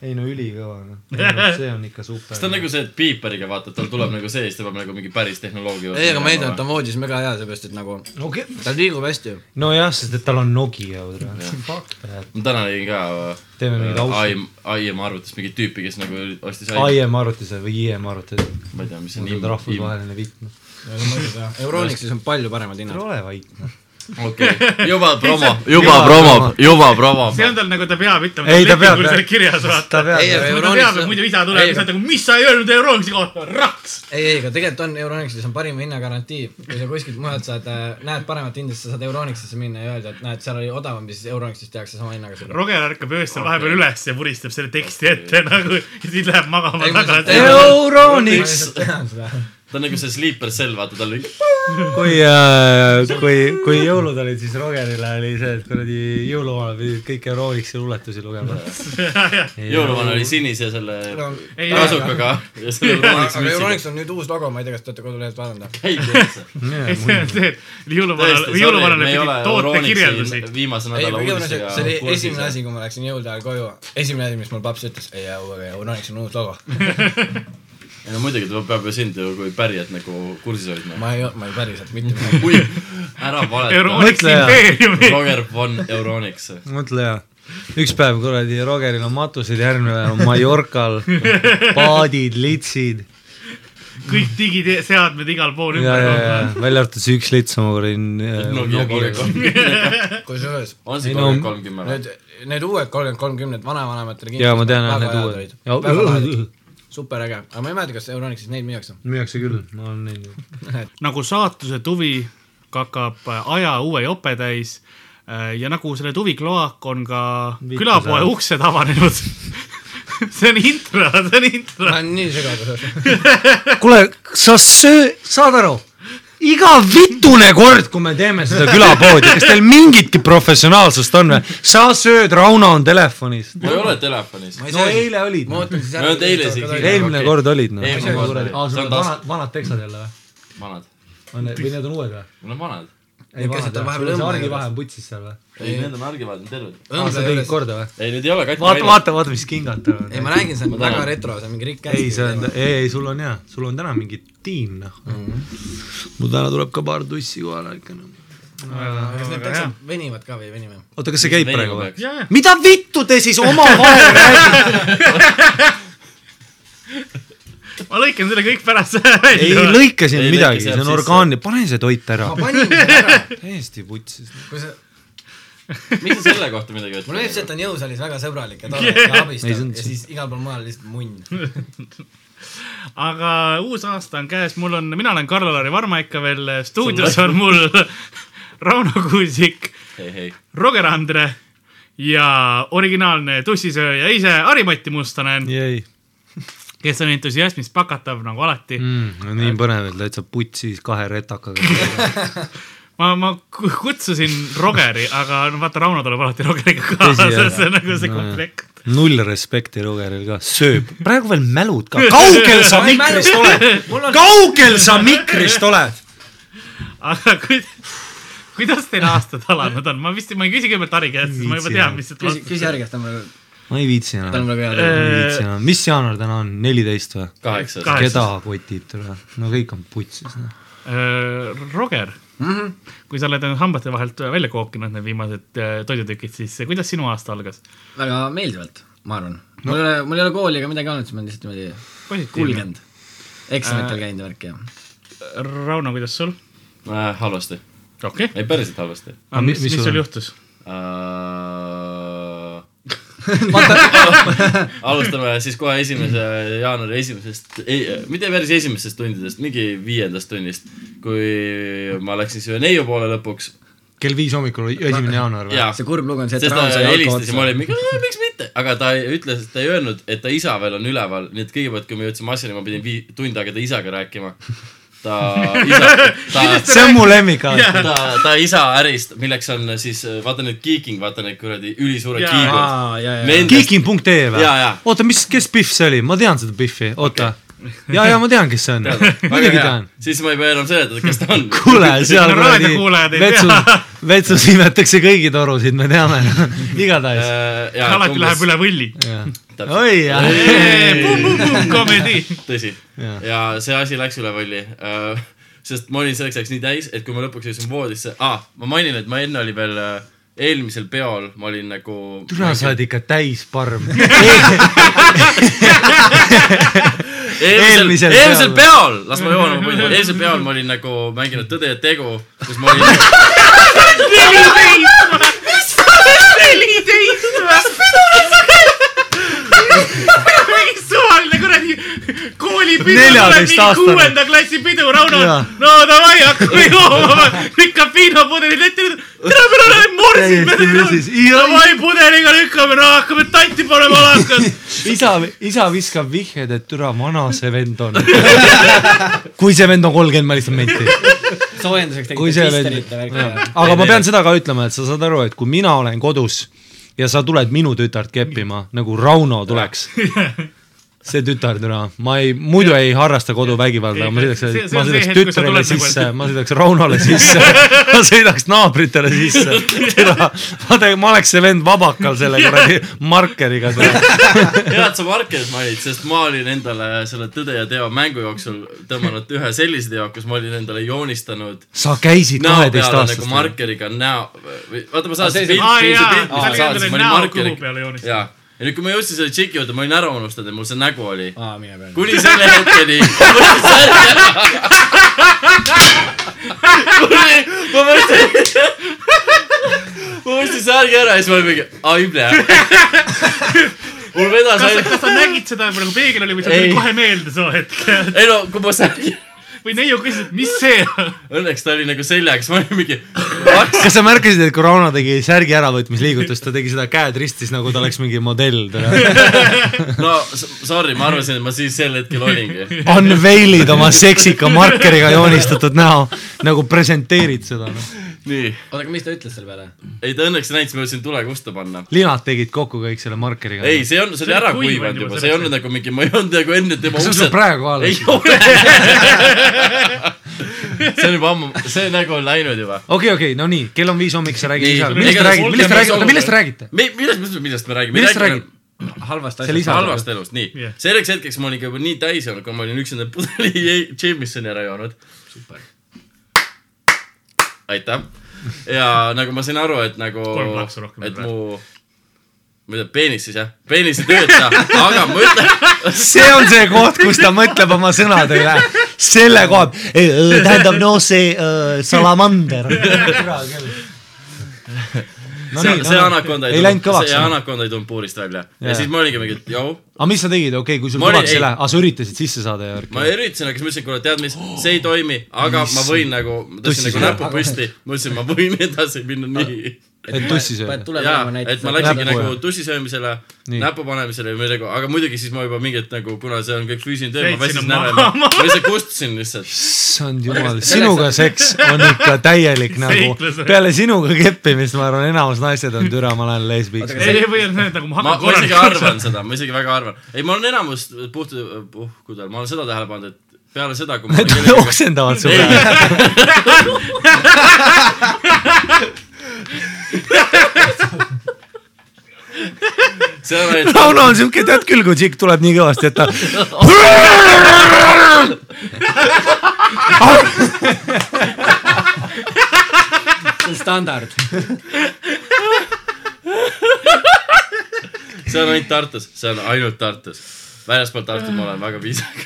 Ei no ülikõva noh, see on ikka super. kas ta on nagu see, et piipariga vaata, et tal tuleb nagu see, siis ta peab nagu mingi päris tehnoloogia ei, aga ma eeldan, et ta on voodis mega hea, seepärast et nagu okay.. ta liigub hästi. nojah, sest et tal on Nokia ma täna nägin ka Teeme mingeid ausid. IM, IM arvutist mingit tüüpi, kes nagu ostis IM arvutise või IM arvutise, ma ei tea, mis see see on nimi rahvusvaheline vitt noh. Euronixis on palju paremad hinnad. ole vait noh. okei, juba promo, juba Juba promo promo., juba promo. see on tal nagu ta peab ütlema. Ei, ta peab, seal kirjas vaata. ta peab Ei, aga- et muidu isa tuleb ja sa nagu, mis sa ei öelnud Euronixi kohta, raks. ei, ei, aga tegelikult on Euronixis on parima hinnagarantii. kui sa kuskilt mujalt saad, näed paremat hinda, siis sa saad Euronixisse minna ja öelda, et näed, seal oli odavam, siis Euronixis tehakse sama hinnaga sulle. Roger ärkab öösel vahepeal üles ja vuristab selle teksti ette nagu ja siis läheb magama tagasi. Euronix. Ta on nagu see sleeper cell, vaata tal oli kui äh,, kui, kui jõulud olid, siis Rogerile oli see, et kuradi jõuluvanal pidid kõik Euronixi luuletusi lugema. jõuluvana oli sinise selle Ei, kasukaga ja selle aga. Euronix on nüüd uus logo, ma ei tea, kas te olete kodulehelt vaadanud. see on see, et jõuluvanale, tõesti, jõuluvanale pidi tootekirjeldusi. Viimase nädala uudistega see oli esimene asi, kui ma läksin jõulude ajal koju, esimene asi, mis mul paps ütles, ei, Euronix on uus logo. Ei no muidugi ta peab ju sind ju kui pärijat nagu kursis hoidma. ma ei, ma ei päriselt mitte midagi. ära valeta. Roger von Euronix. mõtle ja, üks päev kuradi Rogeril on matused, järgmine päev on Mallorcal, paadid, litsid kõik digiseadmed igal pool ja, ja, ja ümber. välja arvatud see üks lits, ma Nokia kolmkümmend. kusjuures on see Ei, no- kolmkümmend kolmkümmend need, need uued kolmkümmend kolmkümmend vanavanematele ja ma tean need uued. Super äge, aga ma ei mäleta, kas Euronixis neid müüakse. müüakse küll, ma olen näinud. nagu saatuse tuvi kakab aja uue jope täis äh, ja nagu selle tuvi kloak on ka Vittu külapoe saab. uksed avanenud. see on intro, see on intro ma. olen nii segaduses. kuule, sa söö, saad aru? Iga vitune kord, kui me teeme seda külapoodi, kas teil mingitki professionaalsust on või? sa sööd, Rauno on telefonis. ma ei ole telefonis. no eile olid ma no.. ootan siis isegi- eelmine okei. kord olid noh. Aa, sul See on vanad, vanad teksad jälle või? vanad. või need on uued või? mul on vanad. ei, on see argivahe on putsis seal või? ei, need on argivad, need terved. aa, sa tegid korda või? ei, need ei ole katki vaata, vaata, vaata, mis kingad tal on ei, ma. räägin, see on väga retro, see on mingi Rick ei, see on, Astley. ei, ei sul on hea, sul on täna mingi tiim noh. mul täna tuleb ka paar tussi kohale ikka noh. kas need teksad venivad ka või ei veni või? oota, kas see käib praegu või? mida vittu te siis omavahel räägite? ma lõikan selle kõik pärast ei välja. lõika siin Ei midagi, see on orgaanne, pane see toit ära ma. panin ära. täiesti putsis. kui sa, miks sa selle kohta midagi mulle meeldib see, ütled? et ta on jõusaalis väga sõbralik ja tore ja Ei, abistav ja siis igal pool mujal lihtsalt munn. aga uus aasta on käes, mul on, mina olen Karl-Lari Varma ikka veel, stuudios on mul Rauno Kuusik, hei, hei. Roger Andre ja originaalne tussisööja ise Harimati Mustonen, kes on entusiasmist pakatav nagu alati mm.. no nii põnev, et täitsa putsis kahe retakaga. ma, ma ku- kutsusin Rogeri, aga no vaata, Rauno tuleb alati Rogeriga kaasa, see on nagu see No, komplekt. null respekti Rogeril ka, sööb, praegu veel mälud ka, kaugel sa mikrist oled, kaugel sa mikrist oled? aga kui, kuidas teil aastad alanud on, ma vist, ma ei küsi kõigepealt Harri käest, ma juba tean, mis siit küsi, küsi järgi, ta on veel, ma ei viitsi ta on enam, väga hea ma teema. ei viitsi enam, mis jaanuar täna on, neliteist või? kaheksa. Kaheksa. keda kotib tule, no kõik on putsis noh. no.. äh,. Roger mm, Mhm. -hmm. kui sa oled enda hambate vahelt välja kookinud need viimased äh, toidutükid, siis kuidas sinu aasta algas? väga meeldivalt, ma arvan. mul ei ole, mul ei ole kooli ega midagi olnud, siis ma olen lihtsalt niimoodi kulgenud. eksamitel käinud ja värki ja. Rauno, kuidas sul? äh,. halvasti. okei okay., ei, päriselt halvasti mi- mis, mis mis sul on? juhtus? äh... alustame siis kohe esimese jaanuari esimesest, ei, mitte päris esimesest tundidest, mingi viiendast tunnist, kui ma läksin siia neiu poole lõpuks kell viis hommikul, esimene jaanuar või? ja see kurb lugu on see, et Raul sai alko helistas ja ma olin mingi, miks mitte, aga ta ütles, et ta ei öelnud, et ta isa veel on üleval, nii et kõigepealt, kui me jõudsime asjani, ma pidin vii- tund aega ta isaga rääkima. Ta isa, ta, see on mu lemmik alati. ta, ta isa ärist, milleks on siis vaata need geeking, vaata need kuradi ülisuured kiigud. Geeking.ee või? Oota, mis, kes Pihv see oli, ma tean seda Pihvi, oota. ja, ja ma tean, kes see on. muidugi tean. siis ma ei pea enam seletada, kes ta on. kuule, seal ei vetsus vetsus imetakse kõigi torusid, me teame. igatahes. alati läheb üle võlli. oi jah. komedi. tõsi. Ja see asi läks üle võlli. sest ma olin selleks ajaks nii täis, et kui ma lõpuks jõudsin voodisse ah,, ma mainin, et ma enne oli veel äh, eelmisel peol, ma olin nagu. türa, sa oled ikka täisparm. eelmisel, eelmisel eelmisel peol. peol, las ma joon oma puidu, eelmisel peol ma olin nagu mänginud Tõde ja tegu, kus ma olin. mingi suvaline kuradi koolipidu, mingi 14-aastane. kuuenda klassi pidu, Rauno no davai, hakkame jooma, lükkab viinapudelid ette. tere, me oleme morsid, me davai pudeliga lükkame, no hakkame tanti panema alakas. isa, isa viskab vihjed, et türa vana see vend on. kui see vend on kolmkümmend, ma lihtsalt menti. soojenduseks kui tegite see vend pisterite, värki. aga ma pean seda ka ütlema, et sa saad aru, et kui mina olen kodus ja sa tuled minu tütart keppima nagu Rauno tuleks. see tütar türa, ma ei, muidu ei harrasta koduvägivalda, ma sõidaks ma sõidaks tütrele sisse ma sõidaks Raunole sisse, ma sõidaks naabritele sisse. ma teen, ma oleks see vend vabakal selle kuradi markeriga. hea, et sa Markerit mainid, sest ma olin endale selle Tõde ja teo mängu jooksul tõmmanud ühe sellise teo, kus ma olin endale joonistanud sa käisid kaheteistaastast nagu. markeriga näo, vaata ma see- saatsin saatsin, olid ma olin näo markeri kõhu peale joonistanud.. jaa, ja nüüd, kui ma jõudsin selle tšiki juurde, ma olin ära unustanud, et mul see nägu oli. aa, mine peale. kuni selle hetkeni. ma mõtlesin, ma mõtlesin särgi ära ja siis ma olin mingi, ai plee. mul vedas kas sa, ainult, kas sa nägid seda nagu peegel oli või sul tuli kohe meelde soo hetk? ei no kui ma särgi, või neiu küsis, et mis see on? õnneks ta oli nagu seljaga, siis ma olin mingi, kas sa märkasid, et kui Rauno tegi särgi äravõtmisliigutust, ta tegi seda käed ristis, nagu ta oleks mingi modell. no sorry, ma arvasin, et ma siis sel hetkel olingi. Unveil'id oma seksika markeriga joonistatud näo, nagu presenteerid seda no.. nii, oota, aga mis ta ütles selle peale? ei ta õnneks näitas, ma jõudsin tulega usta panna. linad tegid kokku kõik selle markeriga. ei, see on, see oli ära kuivanud juba see ei olnud nagu mingi, ma ei olnud nagu enne tema kas ukse. praegu ka ei alles? ole. see on juba ammu, see nägu on läinud juba. okei, okei, no nii, kell on viis hommik, sa räägid Nii, isaga, igatahes millest te räägite, millest te räägite, me, millest, millest me räägime? millest te räägite? halvast asjast. halvast elust, nii yeah.. selleks hetkeks ma olin juba nii täis olnud, kui ma olin üks enda pudeli Jamesoni ära joonud. aitäh. ja nagu ma sain aru, et nagu et mu, ma ei tea, peenis siis jah, peenis ei tööta, aga ma ütlen, see on see koht, kus ta mõtleb oma sõnade üle. selle koha, tähendab no see uh, salamander. No see, see anakonda ei kõvaks see. anakonda ei tulnud puurist välja. Ja, ja siis ma olingi mingi, et joo, aga mis sa tegid, okei okay,, kui sul kõvaks ei lähe, aga sa üritasid sisse saada ja värki. Ma? üritasin, aga siis ma ütlesin, kuule, tead mis, see ei toimi, aga ma võin nagu, ma tõstsin nagu sööma. näpu püsti, ma ütlesin, ma võin edasi minna nii. Et tussi sööda paned. tule jaa panema, et ma läksingi nagu jah. tussi söömisele, Nii. näpu panemisele või midagi, aga muidugi siis ma juba mingit nagu, kuna see on kõik füüsiline töö, ma väsisin ära ja ma lihtsalt kustutasin lihtsalt. issand jumal, sinuga seks on ikka täielik nagu peale sinuga keppimist ma arvan, enamus naised on türa, ma lähen lesbiks. ei, ei või need nagu ma hakkan ma isegi arvan seda, ma isegi väga arvan. ei, ma olen enamus puht, puhkudel, ma olen seda tähele pannud, et peale seda, kui ma olen Need kellegagi oksendavad su peale. see on ainult, Rauno on siuke, tead küll, kui tšikk tuleb nii kõvasti, et ta see on standard. see on ainult Tartus, see on ainult Tartus. Väljaspool Tartut ma olen väga viisakas.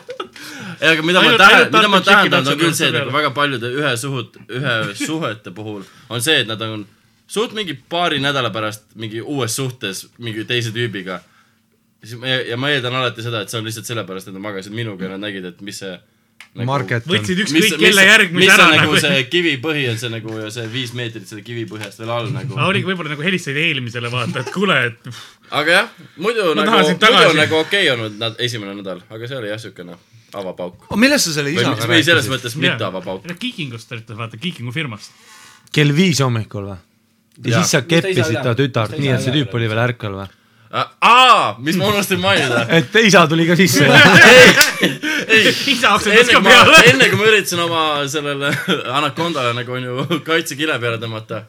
ei, aga mida ma tähe-, mida ma tähendan, on küll see, et nagu väga paljude ühe suhut, ühe suhete puhul on see, et nad on suht mingi paari nädala pärast mingi uues suhtes mingi teise tüübiga. siis ma, ja ma eeldan alati seda, et see on lihtsalt sellepärast, et nad magasid minuga ja nad nägid, et mis see Market on. võtsid ükskõik kelle järgmise mis ära on nagu nagu. see kivipõhi on see nagu ja see viis meetrit selle kivipõhjast veel all nagu. oligi võib-olla nagu helistasid eelmisele vaata, et kuule, et aga jah, muidu Ma nagu, muidu tagasi. on nagu okei okay olnud nad esimene nädal, aga see oli jah siukene avapauk. millest sa selle või, isaga või selles rääkisid? mõttes mitte avapauk. Kikingust ta ütles, vaata Kikingu firmast. kell viis hommikul või? ja siis sa keppisid ta tütart nii, et see tüüp oli veel ärkvel või? aa, mis ma unustasin mainida. et isa tuli ka sisse. ei, isa aktsiates enne ka kui ma, peale. enne kui ma üritasin oma sellele anakondale nagu onju kaitsekile peale tõmmata,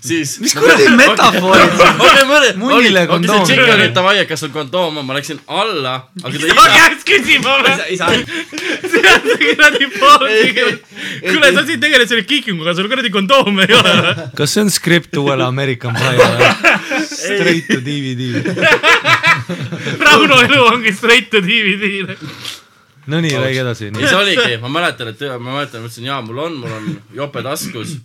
siis. mis kuradi metafoorid? okei, ma olin, Munnile okei, see tšikk oli, davai, et kas sul kondoom on, ma läksin alla, aga ta ma isa, käest küsima või? isa, kuradi poodi. kuule, sa siin tegeled selle kiikinguga, sul kuradi kondoome ei ole või? kas see on skript uuele American Pie'le? Straight to DVD. Rauno elu ongi straight to DVD-le. Nonii, räägi edasi. ja see oligi, ma mäletan, et ma mäletan, mõtlesin, jaa, mul on, mul on jope taskus.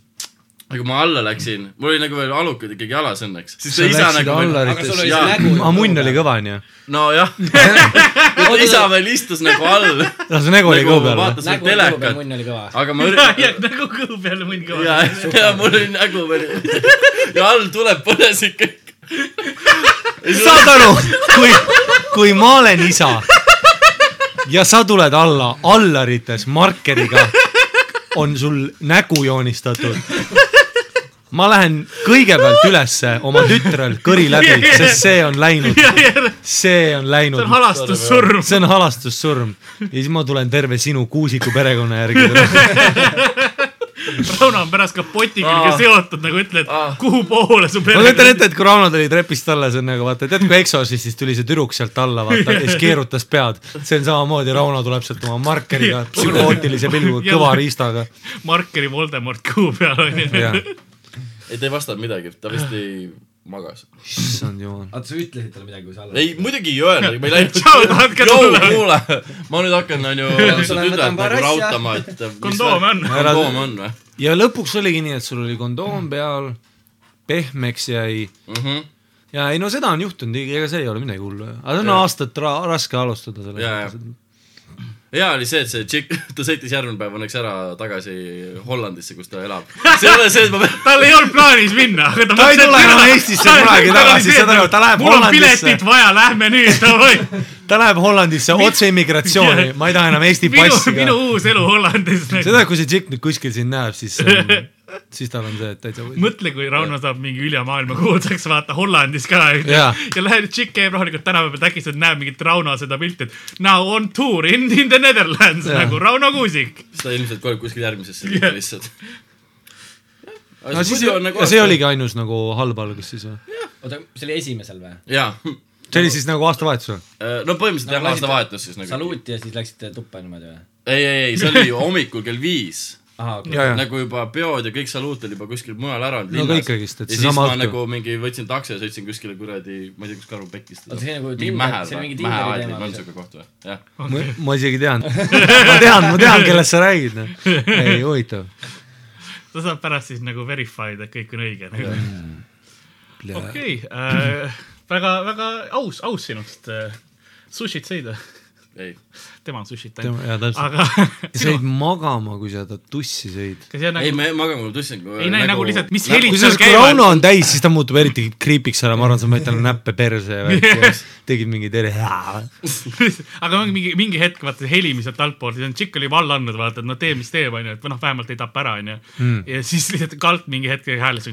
aga kui ma alla läksin, mul oli nagu veel alukad ikkagi jalas õnneks, siis sa isa läksid nagu veel, aga sul oli Jaa. see nägu. aga munn oli kõva, onju. nojah isa veel istus nagu all, no see nägu oli nagu kõhu peal või? vaatas veel nägu peal, telekat, munn oli kõva. aga ma ja üritan, nagu kõhu peale munn ja kõva., ja mul oli nägu veel ja all tuleb põlesid kõik. saad aru, kui, kui ma olen isa ja sa tuled alla allarites markeriga, on sul nägu joonistatud. ma lähen kõigepealt ülesse oma tütrel kõri läbi, sest see on läinud, see on see läinud on. halastussurm. see on halastussurm ja siis ma tulen terve sinu kuusiku perekonna järgi. Rauno on pärast kapotiga Aa. seotud nagu ütled kuhu poole su ma kujutan pere. ette, et kui Rauno tuli trepist alla, see on nagu vaata, tead kui Exorcistis tuli see tüdruk sealt alla, vaata, siis keerutas pead. see on samamoodi, Rauno tuleb sealt oma markeriga, psühhootilise pilguga, kõva riistaga. markeri Voldemort kuu peal onju. ei, ta ei vastanud midagi, ta vist ei magas. issand jumal. oota, sa ütlesid talle midagi, kui sa alla ei, muidugi ei öelnud, ma ei läinud. Tšau, tahad ka tulla? kuule, ma nüüd hakkan, onju, võtan paar nagu asja. rautama, et. kondoome on. kondoom on või ja lõpuks oligi nii, et sul oli kondoom peal, pehmeks jäi mm? -hmm. ja ei no seda on juhtunud, ega see ei ole midagi hullu. aga see on aastat ra raske alustada jaa. Hea oli see, et see tšikk, ta sõitis järgmine päev õnneks ära tagasi Hollandisse, kus ta elab. see ei ole see, et ma tal ei olnud plaanis minna, aga ta Ta ei tule enam Eestisse kunagi tagasi, saad aru, ta läheb mul on Hollandisse. piletit vaja, lähme nüüd, davai. ta läheb Hollandisse otse immigratsiooni, ma ei taha enam Eesti passi, minu. uus elu Hollandis. seda, kui see tšikk nüüd kuskil sind näeb, siis, siis tal on see, et täitsa võiks. mõtle, kui Rauno saab mingi üle maailma kuulsaks, vaata Hollandis ka onju Jaa. ja lähed, tšikk käib rahulikult tänava peal, äkki sa näed mingit Rauno seda pilti, et now on tour in, in the Netherlands Jaa. nagu Rauno Kuusik. ta ilmselt kolib kuskil järgmisesse riiki lihtsalt. no siis, nagu ja see oligi ainus nagu halb algus siis või? oota, see oli esimesel või? jaa, see oli siis nagu aastavahetusel? no põhimõtteliselt jah, aastavahetus siis nagu. saluuti ja siis läksite tuppa niimoodi või? ei, ei, ei, see oli hommikul kell viis ahah, ja, nagu juba peod ja kõik saluut oli juba kuskil mujal ära olnud No linnas. ikkagist, et ja siis ma õhtu. nagu mingi võtsin takso ja sõitsin kuskile kuradi, ma ei tea, kus Karu Pekist. Oota, see nagu mingi Tinder- Mähe see oli mingi Tinderi aed teema või on või? siuke koht või? jah. ma, ma isegi tean. ma tean, ma tean, kellest sa räägid, noh. ei, huvitav. ta saab pärast siis nagu verify da, et kõik on õige nagu.. okei. okei äh,, väga, väga aus, aus sinust äh,. sushit sõid või? ei. tema on sushit teinud. jaa, täpselt. aga sa jäid magama, kui sa ta tussi sõid. jää ei, nagu, me magame tussin. ei näe nagu lihtsalt, mis helid seal kui käivad Rauno. on täis, siis ta muutub eriti creepy'ks ära, ma arvan, sa mõtled talle näppe perse ja värki ja tegid mingi tere. aga mingi, mingi hetk vaata see heli, mis sealt altpoolt, siis on tšikk oli valla andnud, vaata, et no tee, mis teeb, onju, et või noh, vähemalt ei tapa ära, onju. Hmm. ja siis lihtsalt kalt mingi hetk hääles.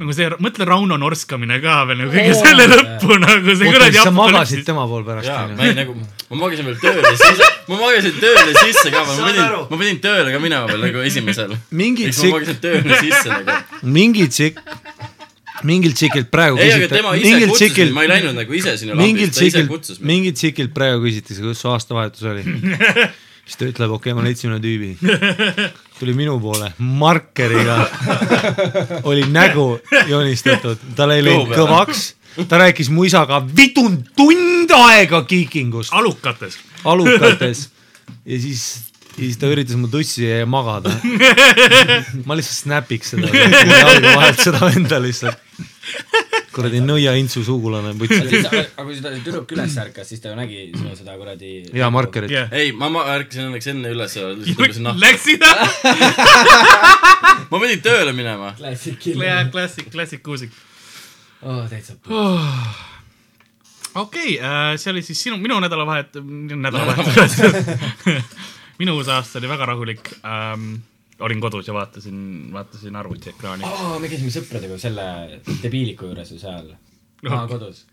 Nagu see, mõtle Rauno norskamine ka veel nagu kõige selle lõppu nagu see kuradi sa magasid tema pool pärast, jaa, ma ei nagu, ma magasin veel tööle sisse, ma magasin tööle sisse ka, ma pidin, ma pidin tööle ka minema veel nagu esimesel. Mingi siis tsik- ma magasin tööle sisse nagu. mingi tšikk, mingilt tsikilt praegu ei, ise mingilt tsikilt ma ei läinud nagu ise sinna lambist, ta ise kutsus, mind. mingilt tsikilt praegu küsitakse, kus su aastavahetus oli. siis ta ütleb, okei okay,, ma leidsin ühe tüübi. tuli minu poole markeriga, oli nägu joonistatud, tal ei läinud kõvaks, ta rääkis mu isaga vitun tund aega kiikingust, alukates. alukates ja siis, ja siis ta üritas mu tussi magada. ma lihtsalt snap'iks seda, vahelt seda venda lihtsalt. Kuradi nõia-intsu sugulane aga kui seda tüdruk üles ärkas, siis ta ju nägi sinu seda kuradi. ja markerit. ei, ma ma ärkasin õnneks enne üles ja lihtsalt tõmbasin nahka. Läksid ära? ma pidin tööle minema. Klassik, klassik kuusik. oh, täitsa. okei, see oli siis sinu, minu nädalavahet-, nädalavahetus. minu uus aasta oli väga rahulik ähm,. Olin kodus ja vaatasin, vaatasin arvutiekraani. aa, me käisime sõpradega selle debiiliku juures ju seal. aa, kodus.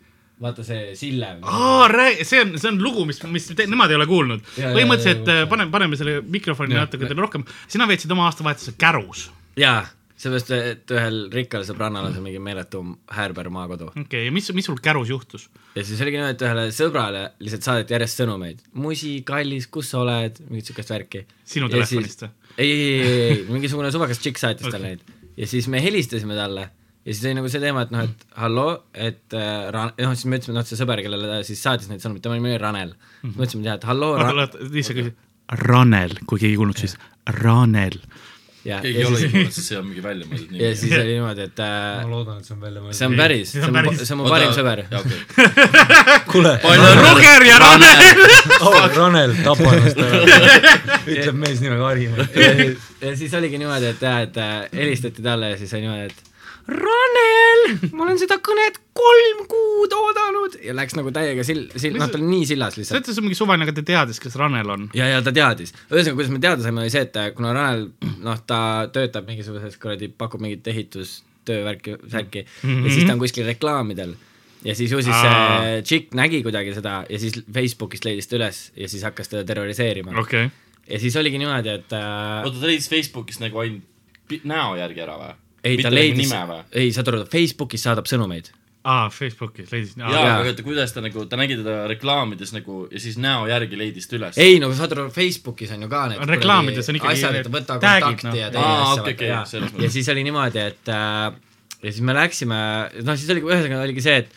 vaata see Sille. aa, räägi, see on, see on lugu, mis, mis te, nemad ei ole kuulnud. Põhimõtteliselt äh, paneme, paneme selle mikrofoni natuke teile rohkem. sina veetsid oma aastavahetuse Kärus. jaa, seepärast, et ühel rikkal sõbrannal on seal mingi meeletu häärber maakodu. okei okay,, ja mis, mis sul Kärus juhtus? ja siis oligi niimoodi, et ühele sõbrale lihtsalt saadeti järjest sõnumeid. musi, kallis, kus sa oled, mingit siukest värki. sinu telefonist või? ei, ei, ei, ei, mingisugune suvakas tšikk saatis talle neid ja siis me helistasime talle ja siis oli nagu see teema, et noh, et halloo, et äh, noh siis me ütlesime, noh see sõber, kellele ta siis saatis neid sõnumeid, tema nimi oli Ranel. siis me ütlesime, et halloo, oota, oota, lihtsalt küsin. Ranel, kui keegi ei kuulnud, siis Ranel. ja, keegi ja ei olegi siis, kuulnud, sest see on mingi välja mõeldud ja nimi. siis oli niimoodi, et äh, ma loodan, et see on välja mõeldud. see on päris, See on see on mu parim sõber. kuule. Roger ja Ranel. oh, Ranel, tapa ennast ära. ütleb mees nimega Harimäe. ja, ja siis oligi niimoodi, et jah, et äh, helistati talle ja siis oli niimoodi, et Ranel, ma olen seda kõnet kolm kuud oodanud ja läks nagu täiega sill, sill, noh, ta oli nii sillas sa lihtsalt. ütlesid, see on mingi suvaline, aga ta teadis, kes Ranel on. ja, ja ta teadis, ühesõnaga, kuidas me teada saime, oli see, et äh, kuna Ranel, noh, ta töötab mingisuguses kuradi, pakub mingit ehitustöövärki, särki mm -hmm. ja siis ta on kuskil reklaamidel ja siis ju siis Aa. see tšikk nägi kuidagi seda ja siis Facebookist leidis ta üles ja siis hakkas teda terroriseerima okay.. ja siis oligi niimoodi, et äh, oota, ta leidis Facebookist nagu ainult näo järgi ära või? ei, ta nagu leidis ei saad aru, Facebookis saadab sõnumeid. aa, Facebookis leidis. jaa, jaa. aga oota, kuidas ta nagu, ta nägi teda reklaamides nagu ja siis näo järgi leidis ta üles. ei no saad aru, Facebookis on ju ka need Reklaamides on ikkagi asjad, et võta tag'id, kontakti noh. ja Aa, teine asja okei, okei, ja, ja mõttes. siis oli niimoodi, et äh, ja siis me läksime, noh siis oligi, ühesõnaga oligi see, et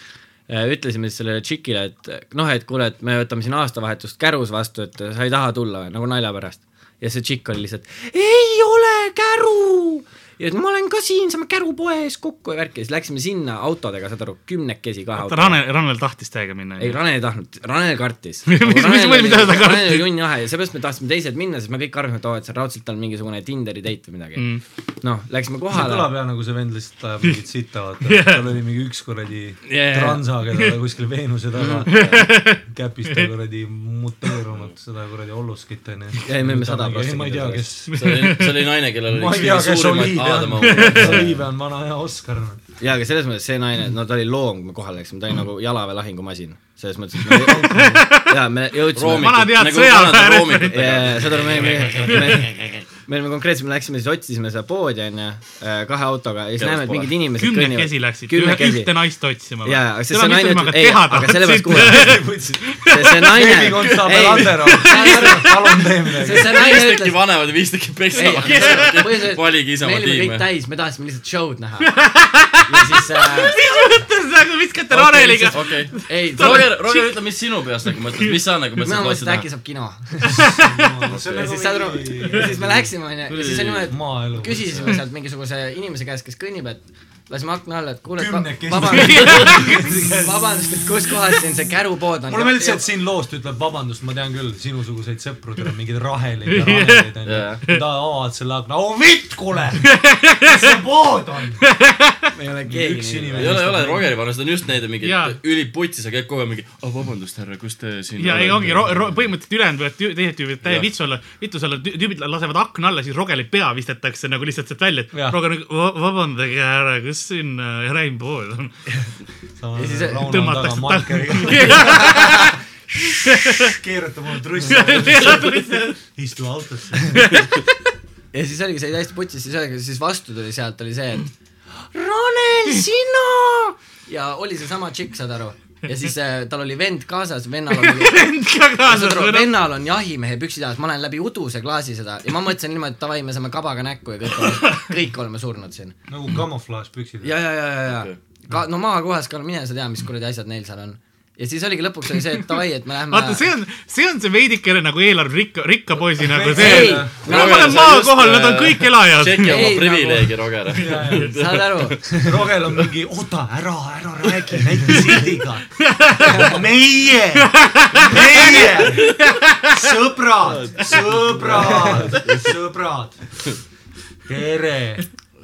äh, ütlesime siis sellele tšikile, et noh, et kuule, et me võtame siin aastavahetust Kärus vastu, et sa ei taha tulla või, nagu nalja pärast. ja see tšikk oli lihtsalt, ei ole Käru ja ma olen ka siin, saame Käru poes kokku ja värki ja siis läksime sinna autodega, saad aru, kümnekesi kahe autoga. Ranel, Ranel tahtis täiega minna. ei, Ranel ei tahtnud, Ranel kartis. Mis- mis- mis- mida ta kartis? Ranel oli junn jahe ja seepärast me tahtsime teised minna, sest me kõik arvasime, et oo, et see raudselt on mingisugune Tinderi date või midagi Mm. noh, läksime see kohale kõlab. jah nagu see vend lihtsalt ajab mingit sitta, vaata Jah. tal oli mingi üks kuradi Jaa. transa, keda ta kuskil Veenuse taga käpis ta kuradi muteerunud seda kuradi olluskit onju. Ei, me olime sada prossa ma ei tea, kes, see oli, naine, kellel ma oli ei tea, kes suurimaid Oliiv Aadama jah, Oliiv on vana hea Oskar. jaa, aga selles mõttes see naine, no ta oli loom, kui me kohale läksime, ta oli nagu jalaväe lahingumasin. selles mõttes, et me, jaa, me jõudsime. Vanad head nagu sõjaväe saad aru, me, me, me, me olime konkreetselt, me läksime siis otsisime seda poodi onju, kahe autoga ja siis näeme, et mingid inimesed kümnekesi läksid, ühte naist otsima. Jaa, aga sest see naine ei, aga sellepärast kuule. see, see naine, ei, palun tee midagi. see, see naine viis tükki ütles, vanemad ja viis tükki ei, peksavad. valige me Isamaa olime kõik tiime. täis, me tahtsime lihtsalt show'd näha. ja siis äh, mis mõttes nagu viskate Raneliga? okei. ei, Roger, Roger, ütle, mis sinu peas nagu mõtled, mis sa nagu mina mõtlesid mõtlesin, et äkki saab kino. see ja siis saad aru, ja siis me läksime onju, ja siis on niimoodi, et küsisime sealt mingisuguse inimese käest, kes kõnnib, et lasime akna alla, et kuule, vabandust, vabandust, et kus kohas siin see kärupood on. mulle meeldis see, et siin loost ütleb vabandust, ma tean küll sinusuguseid sõpru, teil on mingeid raheleid ja raheleid onju Jaa.. ta avad selle akna, oo vitt, kuule, kus see pood on? ei ole keegi Üks nii. inimene. ei ole, ei ole Rogeri vanus, ta on just need mingid Jaa. üliputsi, sa käid kogu aeg mingi, oh vabandust, härra, kus te siin ja ei ongi, põhimõtteliselt ülejäänud võivad teised tüübid täie vitsu olla, vitus olla, tüübid lasevad akna alla, siis Rogeli pea vistetakse nagu lihtsalt sealt välja, et. Roger nagu "Va- vabandage ära, kus siin äh, Rein Pool on. Ja siis taga tõmmatakse keerata mulle trussi, istu autosse. ja siis oligi, oli täiesti putsis, siis oligi, siis vastu tuli sealt oli see, et Ranel, sina ja oli seesama tšikk, saad aru. Ja siis äh, tal oli vend kaasas, vennal oli vend ka kaasas noh. vennal on jahimehe püksid jalas, ma olen läbi uduse klaasi seda ja ma mõtlesin niimoodi, et davai, me saame kabaga näkku ja kõik oleme, kõik oleme surnud siin. nagu kamuflaažpüksid. ja, ja, ja, ja, ja ka no maakohas ka, mine sa tea, mis kuradi asjad neil seal on. Ja siis oligi lõpuks oli see, et davai, et me lähme. vaata, see on, see on see veidikene nagu eelarve rikka, rikka poisi nagu see ma Roger, olen sa maakohal, just, nad on äh, kõik elajad. tšeki oma Ei, privileegi, Roger. saad aru, Rogel on mingi, oota, ära, ära räägi, näita sildiga. meie, meie, sõbrad, sõbrad, sõbrad. tere.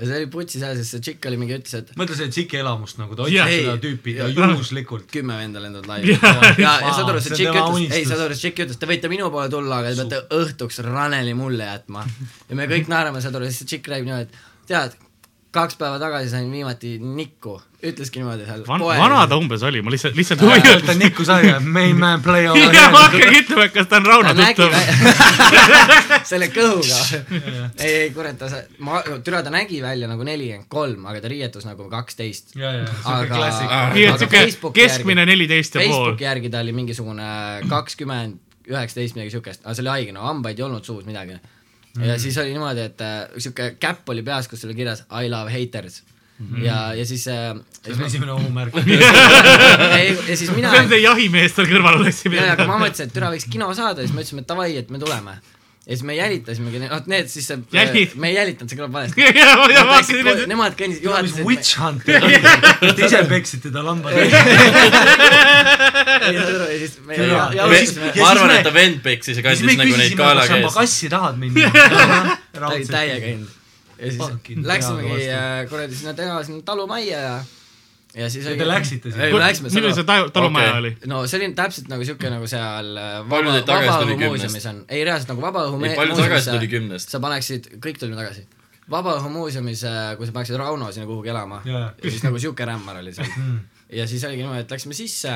See oli putsi seal, sest see tšikk oli mingi, ütles, et mõtle see tsiki elamust nagu, ta otsis seda Ei. tüüpi ja juhuslikult. kümme venda lendavad laiali. ja, ja, ja saad aru, see tšikk ütles, ei saad aru, see tšikk ütles, te võite minu poole tulla, aga te peate õhtuks Raneli mulle jätma. ja me kõik naerame, saad aru, siis see tšikk räägib niimoodi, et tead, kaks päeva tagasi sain viimati nikku, ütleski niimoodi seal Van, vana ta umbes oli, ma lihtsalt, lihtsalt huvi ta juures. Niku sai, main man play over ja ma hakkangi ütlema, et kas ta on Rauno ta tuttav. selle kõhuga. ei, ei kurat, ta, ma, türa ta nägi välja nagu nelikümmend kolm, aga ta riietus nagu kaksteist. Aga- Aga Facebooki keskmine neliteist ja pool Facebooki. järgi ta oli mingisugune kakskümmend, üheksateist, midagi siukest, aga see oli haige, no hambaid ei olnud suus midagi. Ja Mm. siis oli niimoodi, et äh, siuke käpp oli peas, kus oli kirjas I love haters Mm. ja, ja siis äh, see on esimene ohumärk. ei, ja siis mina see on see jahimees tal kõrval oleks ja, ja kui ma mõtlesin, et türa võiks kino saada, siis me ütlesime, et davai, et me tuleme. Ja siis me jälitasimegi, noh need siis see Jälid-, me ei jälitanud, see kõlab valesti. ja ma ja vaatasin Nemad mis juhatasid. witch hunt. Te ise peksite ta lambad. ja siis me Türa. ja- ja Ja siis- alustasime ja ma arvan, et ta vend peksis ja siis kandis nagu neid küsisime, kas sa kassi tahad minna. täi- täiega käinud. ja siis läksimegi äh, kuradi sinna täna sinna talumajja ja, ja siis Ja te läksite sinna? ei, me läksime milline see talu- talumaja Okei. oli? no see oli täpselt nagu siuke nagu seal äh, vaba, vabaõhumuuseumis on, ei reaalselt nagu vabaõhu Ei, palju tagasi tuli kümnest? sa paneksid, kõik tulime tagasi. vabaõhumuuseumis, kui sa paneksid Rauno sinna kuhugi elama ja siis nagu siuke rämmar oli seal Mm. Ja siis oligi niimoodi, et läksime sisse.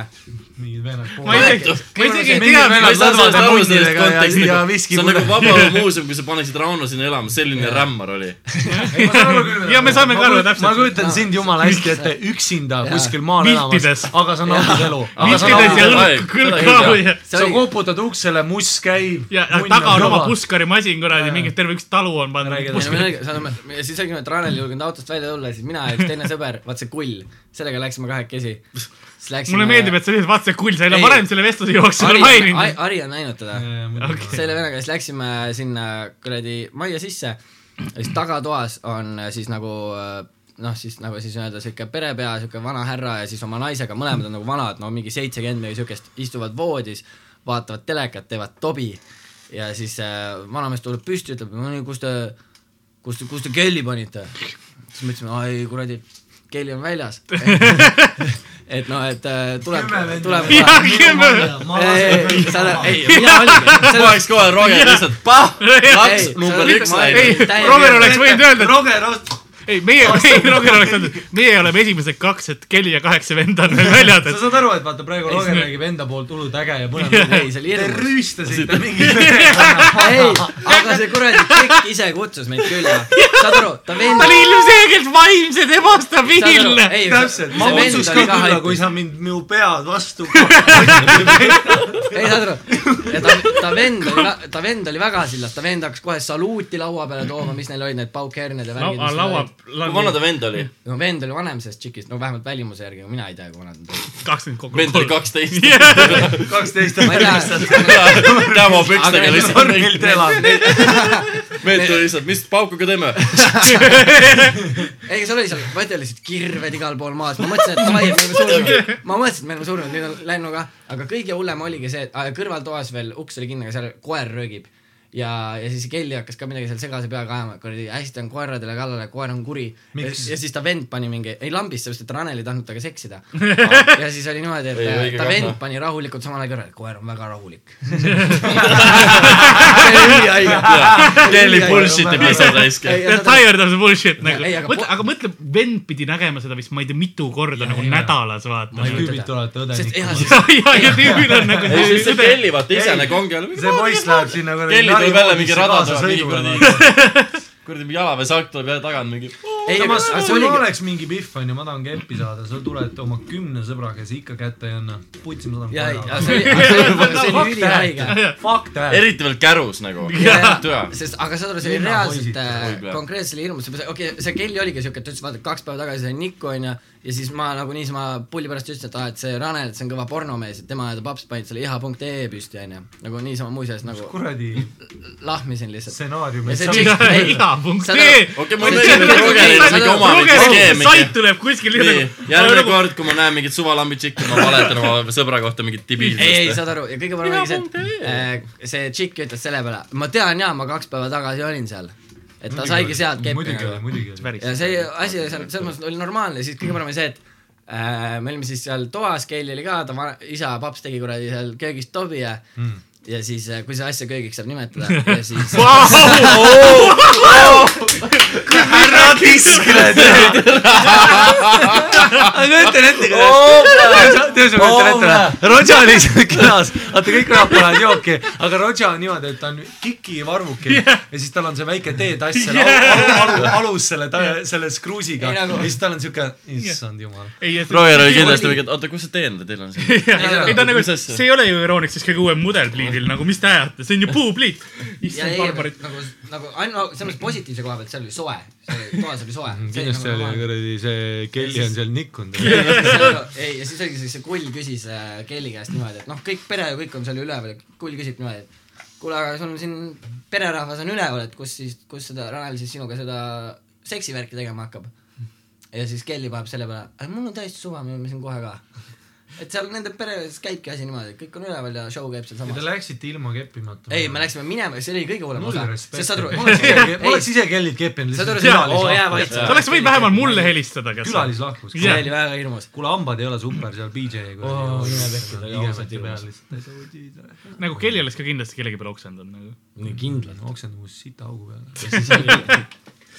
Mingid vennad. ma isegi, ma isegi ei tea, ja- ja nagu, viski see on nagu mulle. vabaõhumuuseum, kui sa paneksid Rauno sinna elama, selline rämmar oli. Ja me saame ka aru täpselt. ma kujutan sind jumala hästi ette. Üksinda kuskil maal Viltides. elamas, aga sa naudid elu. vistides ja õlg ja see sa koputad uksele, muss käib. ja taga on oma. puskarimasin kuradi, mingi terve üks talu on pandud ja oligi, ja siis oligi, et Ranel ei julgenud autost välja tulla ja siis mina ja üks teine sõber, vaat see kull, sellega läksime kahekesi. mulle meeldib, et sa lihtsalt vaatasid, kull, sa ei ole varem selle vestluse jooksul maininud. Ari on näinud teda. selle vennaga siis läksime sinna kuradi majja sisse ja siis tagatoas on siis nagu noh, siis nagu siis öelda siuke perepea, siuke vana härra ja siis oma naisega, mõlemad on nagu vanad, no mingi seitsekümmend midagi siukest, istuvad voodis, vaatavad telekat, teevad tobi ja siis äh, vanamees tuleb püsti, ütleb, no nii, kus te, kus te, kus te kelli panite? siis me ütlesime, ai kuradi, kelli on väljas. et noh, et äh, tuleb, tuleb. Jaa, kümme. ei, ei, sa, ei, mina oligi. ma oleks kohe Roger lihtsalt, pah, laks Ei, number üks läinud. Roger oleks võinud öelda, et Roger, ei, meie, ei, Roger oleks öelnud, meie oleme esimesed kaks, et Kelly ja kaheksa venda on veel väljas, sa saad aru, et vaata praegu Ei, Roger räägib enda poolt hullult äge ja põnev. ei, see oli Te hirmus. rüüstasite mingi ei, aga see kuradi tšikk ise kutsus meid külla. saad aru, ta ta vend oli ilmselgelt vaimselt ebastabiilne. ei, täpselt, ma kutsuks ka külla, kui. sa mind minu pead vastu. ei saad aru, ja ta, ta vend oli, ta vend oli väga sillas, ta vend hakkas kohe saluuti laua peale tooma, mis neil olid need paukherned ja värgid. laua, kui vana ta vend oli? no vend oli vanem sellest tšikist, no vähemalt välimuse järgi, mina ei tea, kui vana ta oli. kakskümmend kokku. vend oli. kaksteist. kaksteist ma ei tea, Demo pükstega lihtsalt. tornilt elad. vend tuli lihtsalt, mis paukuga teeme? ei, seal oli seal, vaata oli lihtsalt kirved igal pool maas, ma mõtlesin, et davai, et me oleme surnud. ma mõtlesin, et me oleme surnud, nüüd on läinud ka, aga kõige hullem oligi see, et kõrvaltoas veel uks oli kinni, aga seal koer röögib. ja, ja siis Kelly hakkas ka midagi seal segase peaga ajama, kuradi hästi on koeradele kallale, koer on kuri. Ja, ja siis ta vend pani mingi, ei lambist, sellepärast et Ranel ei tahtnud temaga seksida. ja siis oli niimoodi, et Ei, ta kahna. vend pani rahulikult samal ajal kõrvale, koer on väga rahulik. Kelly bullshit ib lihtsalt raisk. Tired of the bullshit nagu mõtle, aga mõtle, vend pidi nägema seda vist, ma ei tea, mitu korda nagu nädalas vaata. ma ei tüübid tulevad siis ja, ja tüübil on nagu see Kelly, vaata ise nagu ongi see poiss läheb sinna kuradi. Kelly tuleb jälle mingi rada tuleb mingi kuradi, kuradi. mingi jalaväesalk tuleb jälle tagant mingi. ei, aga samas, kui oligi oleks mingi Pihv onju, ma tahan keppi saada, sa tuled oma kümne sõbraga ja sa ikka kätte ei anna. putsi, ma ja, tahan ja see oli, see oli ülihaige. Fuck that. eriti veel kärus nagu. Sest, aga saad aru, see oli reaalselt äh, konkreetselt oli hirmus, okei okay,, see kell oligi siuke, et ta ütles, vaata kaks päeva tagasi sain nikku onju ja siis ma nagu niisama pulli pärast ütlesin, et aa, et see Ranel, et see on kõva pornomees, et tema ja ta paps panid selle iha.ee püsti onju, nagu niisama muuseas nagu kuradi lahmisin lihtsalt. stsenaarium Ja, see et chick- sa ei, iha.ee. okei, See- meeldib, et on mingi oma mingi skeem sait tuleb kuskil nii, järgmine kord, kui ma näen mingit suvalambi tšikki, ma valetan oma sõbra kohta mingit ei, ei, debiilsust. saad aru ja kõige parem oli see, et äh, see tšikk ütles selle peale, ma tean jaa, ma kaks päeva tagasi olin seal. Et ta saigi sealt keppi nagu. ja see asi oli seal selles mõttes oli normaalne, siis kõige parem oli see, et äh, me olime siis seal toas, Keili oli ka, ta va- isa, paps tegi kuradi seal köögis tobi ja Mm. ja siis, kui seda asja köögiks saab nimetada ja siis ära kiskle tead. ma kujutan ette, kuidas, Roger oli seal külas, vaata kõik rahvad panevad jooki, aga Roger on niimoodi, et ta on kikivarvuke ja siis tal on see väike teetass seal alu, alu, alus selle, selle skruusiga. Ei, nagu- ja siis tal on siuke, issand jumal. Roger oli kindlasti mingi, et oota, kus see teen teil on siin? ei ta on nagu, see ei ole ju Euroniks siis kõige uuem mudel pliidil nagu, mis te ajate, see on ju puupliit. issand barbarid. nagu, nagu ainult selles mõttes positiivse koha pealt, seal oli soe, toas oli soe. kindlasti oli kuradi see Kelly on seal nikkunud. ei, ja siis oligi see, see kull küsis äh, Kelly käest niimoodi, et noh, kõik pere ja kõik on seal üleval ja kull küsib niimoodi, et kuule, aga sul on siin pererahvas on üleval, et kus siis, kus seda Ranel siis sinuga seda seksivärki tegema hakkab. ja siis Kelly paneb selle peale, mul on täiesti suva, me oleme siin kohe ka. Et seal nende peres käibki asi niimoodi, et kõik on üleval ja show käib seal ja te läksite ilma keppimata. ei, me läksime minema ja see oli kõige hullem osa. sest saad aru, ma oleks ise, Kellyt keppinud. Saad aru, seda- oo, jää vait. sa oleks võinud vähemalt mulle helistada, kas. külalislahkus. see oli väga hirmus. kuule, hambad ei ole super seal BJ Oo, imepehkid oli ausalt hirmus. hirmus. nagu Kelly oleks ka kindlasti kellegi peale oksendanud nagu. kindlalt. oksendamus sita augu peale.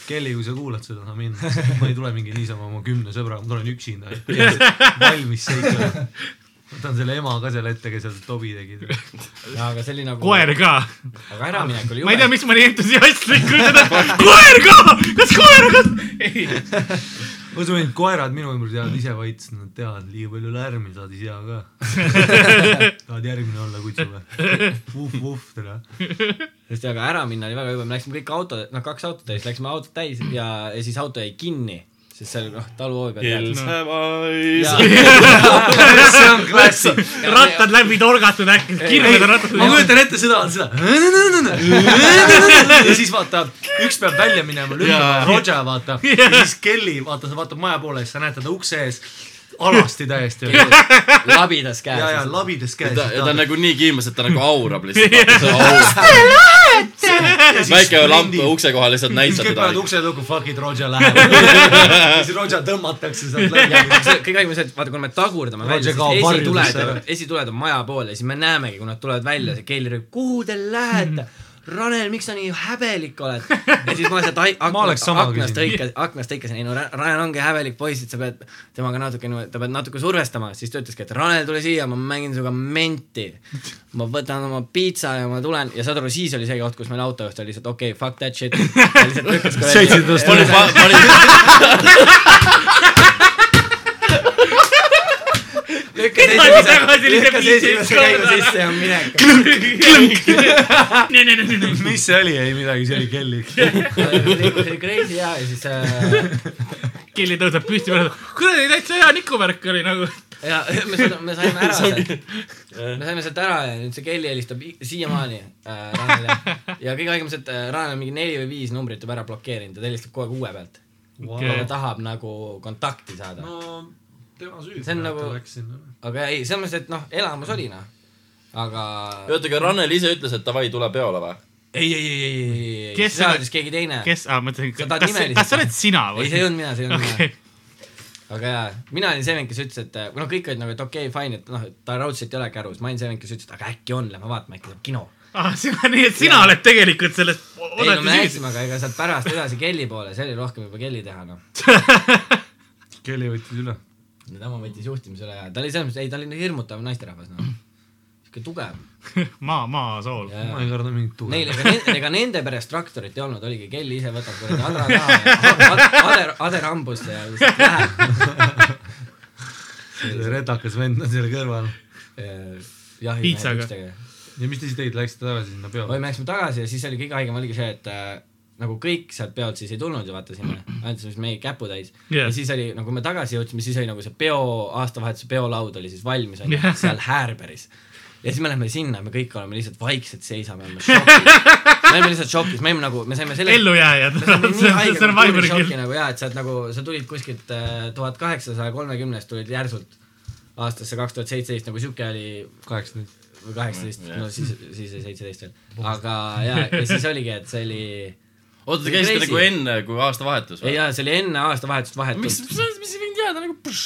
Kelly, kui sa kuulad seda, sa mind, ma ei tule mingi niisama oma kümne sõbraga, ma tulen üksinda. valmis seikama. võtan selle ema ka selle ette, kes seal Tobi tegi. aga see oli nagu. koer ka. aga äraminek oli ma ei tea, jube. miks ma nii entusiastlikult seda, koer ka, kas koer ka? ei, ma usun, et koerad minu ümber teavad ise vait, sest nad teavad liiga palju lärmi, saad ise ka. tahad järgmine olla kutsu või? vuh-vuh, tere. sest aga ära minna oli väga jube, me läksime kõik autod, noh kaks autot täis, läksime autot täis ja, ja siis auto jäi kinni, sest seal noh, taluhoovi peal Hills tead. have eyes ja, see on klassik. rattad läbi torgatud äkki, kirved on rattad ma kujutan ette seda, seda. ja siis vaata, üks peab välja minema, lükkama Roger vaata. Ja siis Kelly vaata, sa vaatad maja poole ja siis sa näed teda ukse ees alasti täiesti. labidas ja, ja käes. labidas käes. ja ta on nagu nii kiimas, et ta nagu aurab lihtsalt. väike lamp ukse kohal lihtsalt näitab teda. ukse lukku, fuck it, Roger läheb. siis Roger tõmmatakse sealt läbi. kõik aeg on see, et vaata, kui me tagurdame välja, siis esituled esituled on maja pool ja siis me näemegi, kui nad tulevad välja, see Keili rööb, kuhu te lähete? Ranel, miks sa nii häbelik oled? ja siis ma oleks aknast, aknast hõikasin, aknast hõikasin, ei no Ra- Ranel ongi häbelik poiss, et sa pead temaga natuke ta pead natuke survestama, siis ta ütleski, et Ranel, tule siia, ma mängin sinuga menti. ma võtan oma piitsa ja ma tulen ja saad aru, siis oli see koht, kus meil autojuht oli lihtsalt okei okay,, fuck that shit. lihtsalt Sõitsid tast Tagasi, tagasi, lükkas lihtsalt esimese käigu sisse ja minek. mis see oli, ei midagi, see oli Kelly. see oli crazy hea ja siis äh, Kelly tõuseb püsti kuradi täitsa hea nikuvärk oli nagu. ja me saime, me saime ära sealt, me saime sealt ära ja nüüd see Kelly helistab siiamaani äh, Ranele ja kõige see, et äh, Ranel mingi neli või viis numbrit juba ära blokeerinud ja ta helistab kogu aeg uue pealt Okei. ta tahab nagu kontakti saada no.. Tema süü. See on nagu- aga ei, selles mõttes, et noh, elamus oli noh, aga oota, aga Rannel ise ütles, et davai, tule peole või? ei, ei, ei, ei, ei, ei, Kes seda ütles keegi teine. kes, aa, mõtlesin, Sa tahad kas, kas sa oled sina või? ei, see ei olnud mina, see ei olnud okei mina. aga jaa, mina olin see vend, kes ütles, et noh, kõik olid nagu, et okei okay,, fine, et noh, et ta raudselt ei ole kärus, ma olin see vend, kes ütles, et aga äkki on, lähme vaatame, äkki saab kino. ah,. nii, et sina oled tegelikult selles ei no me läksime, aga ega sealt pärast edasi Kelly poole, see oli rohkem juba Kelly teha noh. Kelly võttis üle. Tema võttis juhtimise üle ja ta oli selles mõttes, ei ta oli nii hirmutav naisterahvas noh. siuke tugev. maa, maasool. ma ei karda mingit tuge Neil, ega ne-, ega nende peres traktorit ei olnud, oligi Kelly ise võtab kuradi adra taha ja ad- ader, ader hambusse ja lihtsalt läheb. see retakas vend on selle kõrval. Piitsaga. ja mis te siis tegite, läksite tagasi sinna oi, peole? me läksime tagasi ja siis oli kõige haigem oligi see, et äh, nagu kõik sealt peolt siis ei tulnud ju vaatasime, andsime siis meie käputäis Jah. ja siis oli nagu kui me tagasi jõudsime, siis oli nagu see peo, aastavahetuse peolaud oli siis valmis onju Jah. seal Häärberis. ja siis me lähme sinna, me kõik oleme lihtsalt vaikselt seisame, me oleme šokis. me oleme lihtsalt šokis, me olime nagu, me saime selle. ellujääjad. see on šoki kill. nagu jaa, et sa oled nagu, sa tulid kuskilt tuhat kaheksasaja kolmekümnest tulid järsult aastasse kaks tuhat seitseteist, nagu siuke oli kaheksateist. või kaheksateist no siis, siis oli seitseteist veel. aga jaa, ja siis oligi, et see oli, oota, te käisite nagu enne, kui aastavahetus ei või? jaa, see oli enne aastavahetust vahetult. mis, mis ei võinud jääda nagu pšš,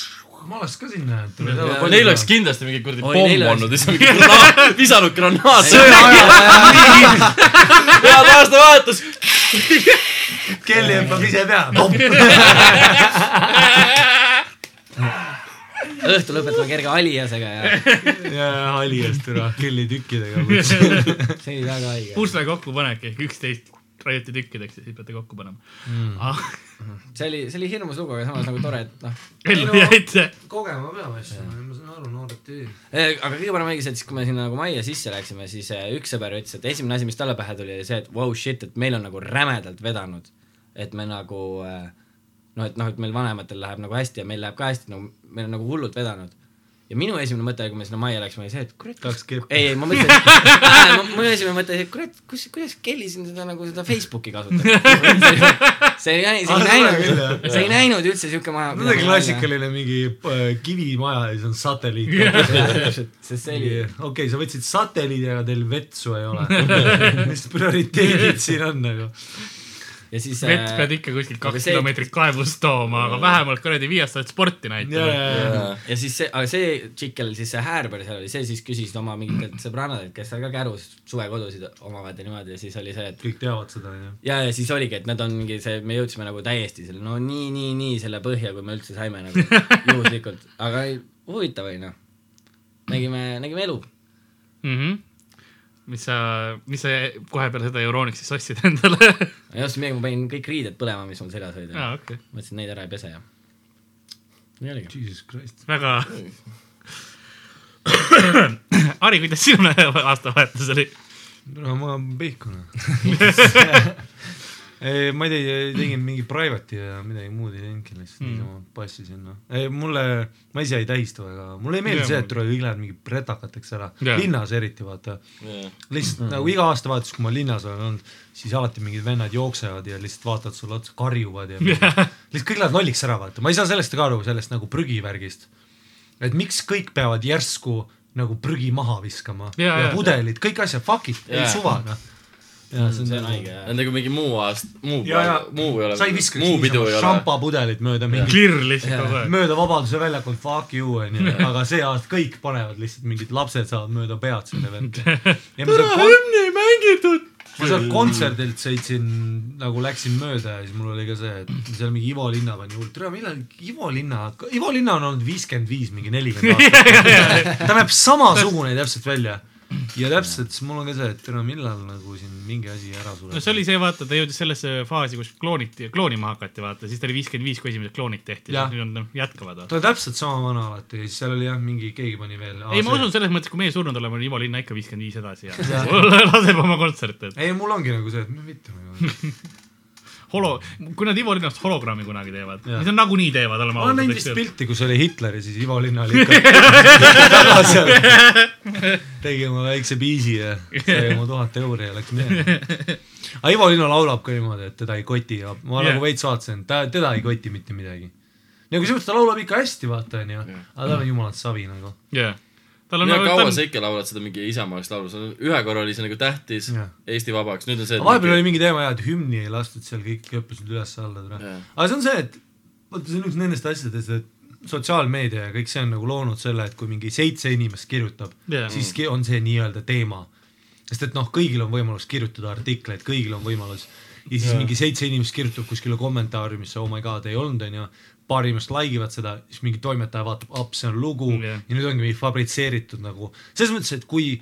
ma oleks ka sinna Ja- Neil oleks kindlasti mingi kuradi pomm olnud ja siis mingi granaat, visanud granaat. head aastavahetus. Kelly hüppab ise peale. õhtu lõpetame kerge aliasega ja ja Alias türa Kelly tükkidega. see oli väga haige. pusle kokkupanek ehk üksteist raiuti tükkideks ja siis peate kokku panema mm.. see oli, see oli hirmus lugu, aga samas nagu tore, et noh. ellu jäite. kogema peame asju, ma saan aru, noored tüüd. aga kõige parem oligi see, et siis, kui me sinna nagu majja sisse läksime, siis eh, üks sõber ütles, et esimene asi, mis talle pähe tuli, oli see, et wow shit, et meil on nagu rämedalt vedanud. et me nagu eh, noh, et noh, et meil vanematel läheb nagu hästi ja meil läheb ka hästi, nagu meil on nagu hullult vedanud. Ja minu esimene mõte, kui me sinna majja läksime, oli see, et kurat, tahaks keppi. ei, ei ma mõtlesin, mu esimene mõte oli, et kurat, kus, kuidas Kelly siin seda nagu seda Facebooki kasutab. see ei näinud, see Ah, ei näinud see ei näinud üldse siuke maja. no see on klassikaline mingi äh, kivimaja ja siis on satelliit. sest see oli okei, sa võtsid satelliidi, aga teil vetsu ei ole. mis prioriteedid siin on nagu? Ja siis vett äh, pead ikka kuskilt aga kaks see- kilomeetrit kaevust tooma, aga vähemalt kuradi viiest saad sporti ja, näitama. ja, ja. ja siis see, aga see tšikk, kellel siis see häärber seal oli, see siis küsis oma mingitelt sõbrannadelt, kes seal ka Kärus suvekodusid omavad ja niimoodi ja siis oli see, et kõik teavad seda, onju. ja, ja siis oligi, et nad on mingi see, me jõudsime nagu täiesti selle, no nii, nii, nii selle põhja, kui me üldse saime nagu juhuslikult, aga huvitav oli noh. nägime, nägime elu. Mhm. Mis sa, mis sa kohe peale seda Euronixis ostsid endale? ei ostnud midagi, ma panin kõik riided põlema, mis mul seljas olid ja aa, okei. mõtlesin, neid ära ei pese ja. nii oligi. Jesus Christ. väga. Ari, kuidas sinu aastavahetus oli? no ma pihkun. ei, ma ei tea, tegin mingi private'i ja midagi muud ei teinudki, lihtsalt Mm. niisama passisin noh. ei mulle, ma ise ei tähista väga, mulle ei meeldi Jaa, see, mul- et tuleb kõik lähevad mingi pretakateks ära Jaa., linnas eriti vaata. lihtsalt nagu iga aastavahetus, kui ma linnas olen olnud, siis alati mingid vennad jooksevad ja lihtsalt vaatavad sulle otsa, karjuvad ja lihtsalt kõik lähevad lolliks ära, vaata, ma ei saa sellest ka aru, sellest nagu prügivärgist. et miks kõik peavad järsku nagu prügi maha viskama Jaa, ja, ja pudelid, kõik asjad, fuck it, ei suva noh. Ja see on, see on haige jah. nagu mingi muu aast-, muu, muu ei ole, sa ei ei ole. šampapudelit mööda mingi, klirr lihtsalt kogu aeg. mööda Vabaduse väljakut, fuck you onju, aga see aasta kõik panevad lihtsalt mingid lapsed saavad mööda pead selle vend. kon- hümni ei mängitud. ma seal kontserdilt sõitsin, nagu läksin mööda ja siis mul oli ka see, et seal mingi Ivo Linna pani hull, tere millal Ivo Linna, Ivo Linna on olnud viiskümmend viis, mingi nelikümmend aastat. ta näeb samasugune täpselt välja. Ja täpselt, siis mul on ka see, et tere millal nagu siin mingi asi ära no sureb. see oli see, vaata, ta jõudis sellesse faasi, kus klooniti, kloonima hakati, vaata, siis ta oli viiskümmend viis, kui esimesed kloonid tehti, nüüd nad jätkavad. ta on täpselt sama vana alati ja siis seal oli jah, mingi keegi pani veel. ei, ma usun selles mõttes, kui meie surnud oleme, on Ivo Linna ikka viiskümmend viis edasi ja laseb oma kontserte, ei, mul ongi nagu see, et no mitte nagu. holo, kui nad Ivo Linnast hologrammi kunagi teevad, mis nad nagunii teevad, ma ausad, vist pilti, kus oli Hitler ja siis Ivo Linna oli ikka taga seal. tegi oma väikse biisi ja sai oma tuhat euri ja läks minema. aga Ivo Linna laulab ka niimoodi, et teda ei koti ja ma Jah. nagu veits vaatasin, ta, teda ei koti mitte midagi. nagu selles mõttes ta laulab ikka hästi, vaata onju, aga tal on jumalalt savi nagu. jah, tal on no nagu, kaua ta sa on, ikka laulad seda mingi isamaalist laulu, see on ühe korra oli see nagu tähtis Eesti vabaks, nüüd on see. aga vahepeal oli mingi teema jah, et hümni ei lastud seal, kõik hüppasid üles-alla. Jah. aga see on see, et vaata, see on üks nendest asjadest, et sotsiaalmeedia ja kõik see on nagu loonud selle, et kui mingi seitse inimest kirjutab Jah. siis ki- on see nii-öelda teema. sest et noh, kõigil on võimalus kirjutada artikleid, kõigil on võimalus ja siis Jah. mingi seitse inimest kirjutab kuskile kommentaariumisse, oh my god, ei olnud, onju. Paar inimest like ivad seda, siis mingi toimetaja vaatab, aps, see on lugu Jah. ja nüüd ongi mingi fabritseeritud nagu, selles mõttes, et kui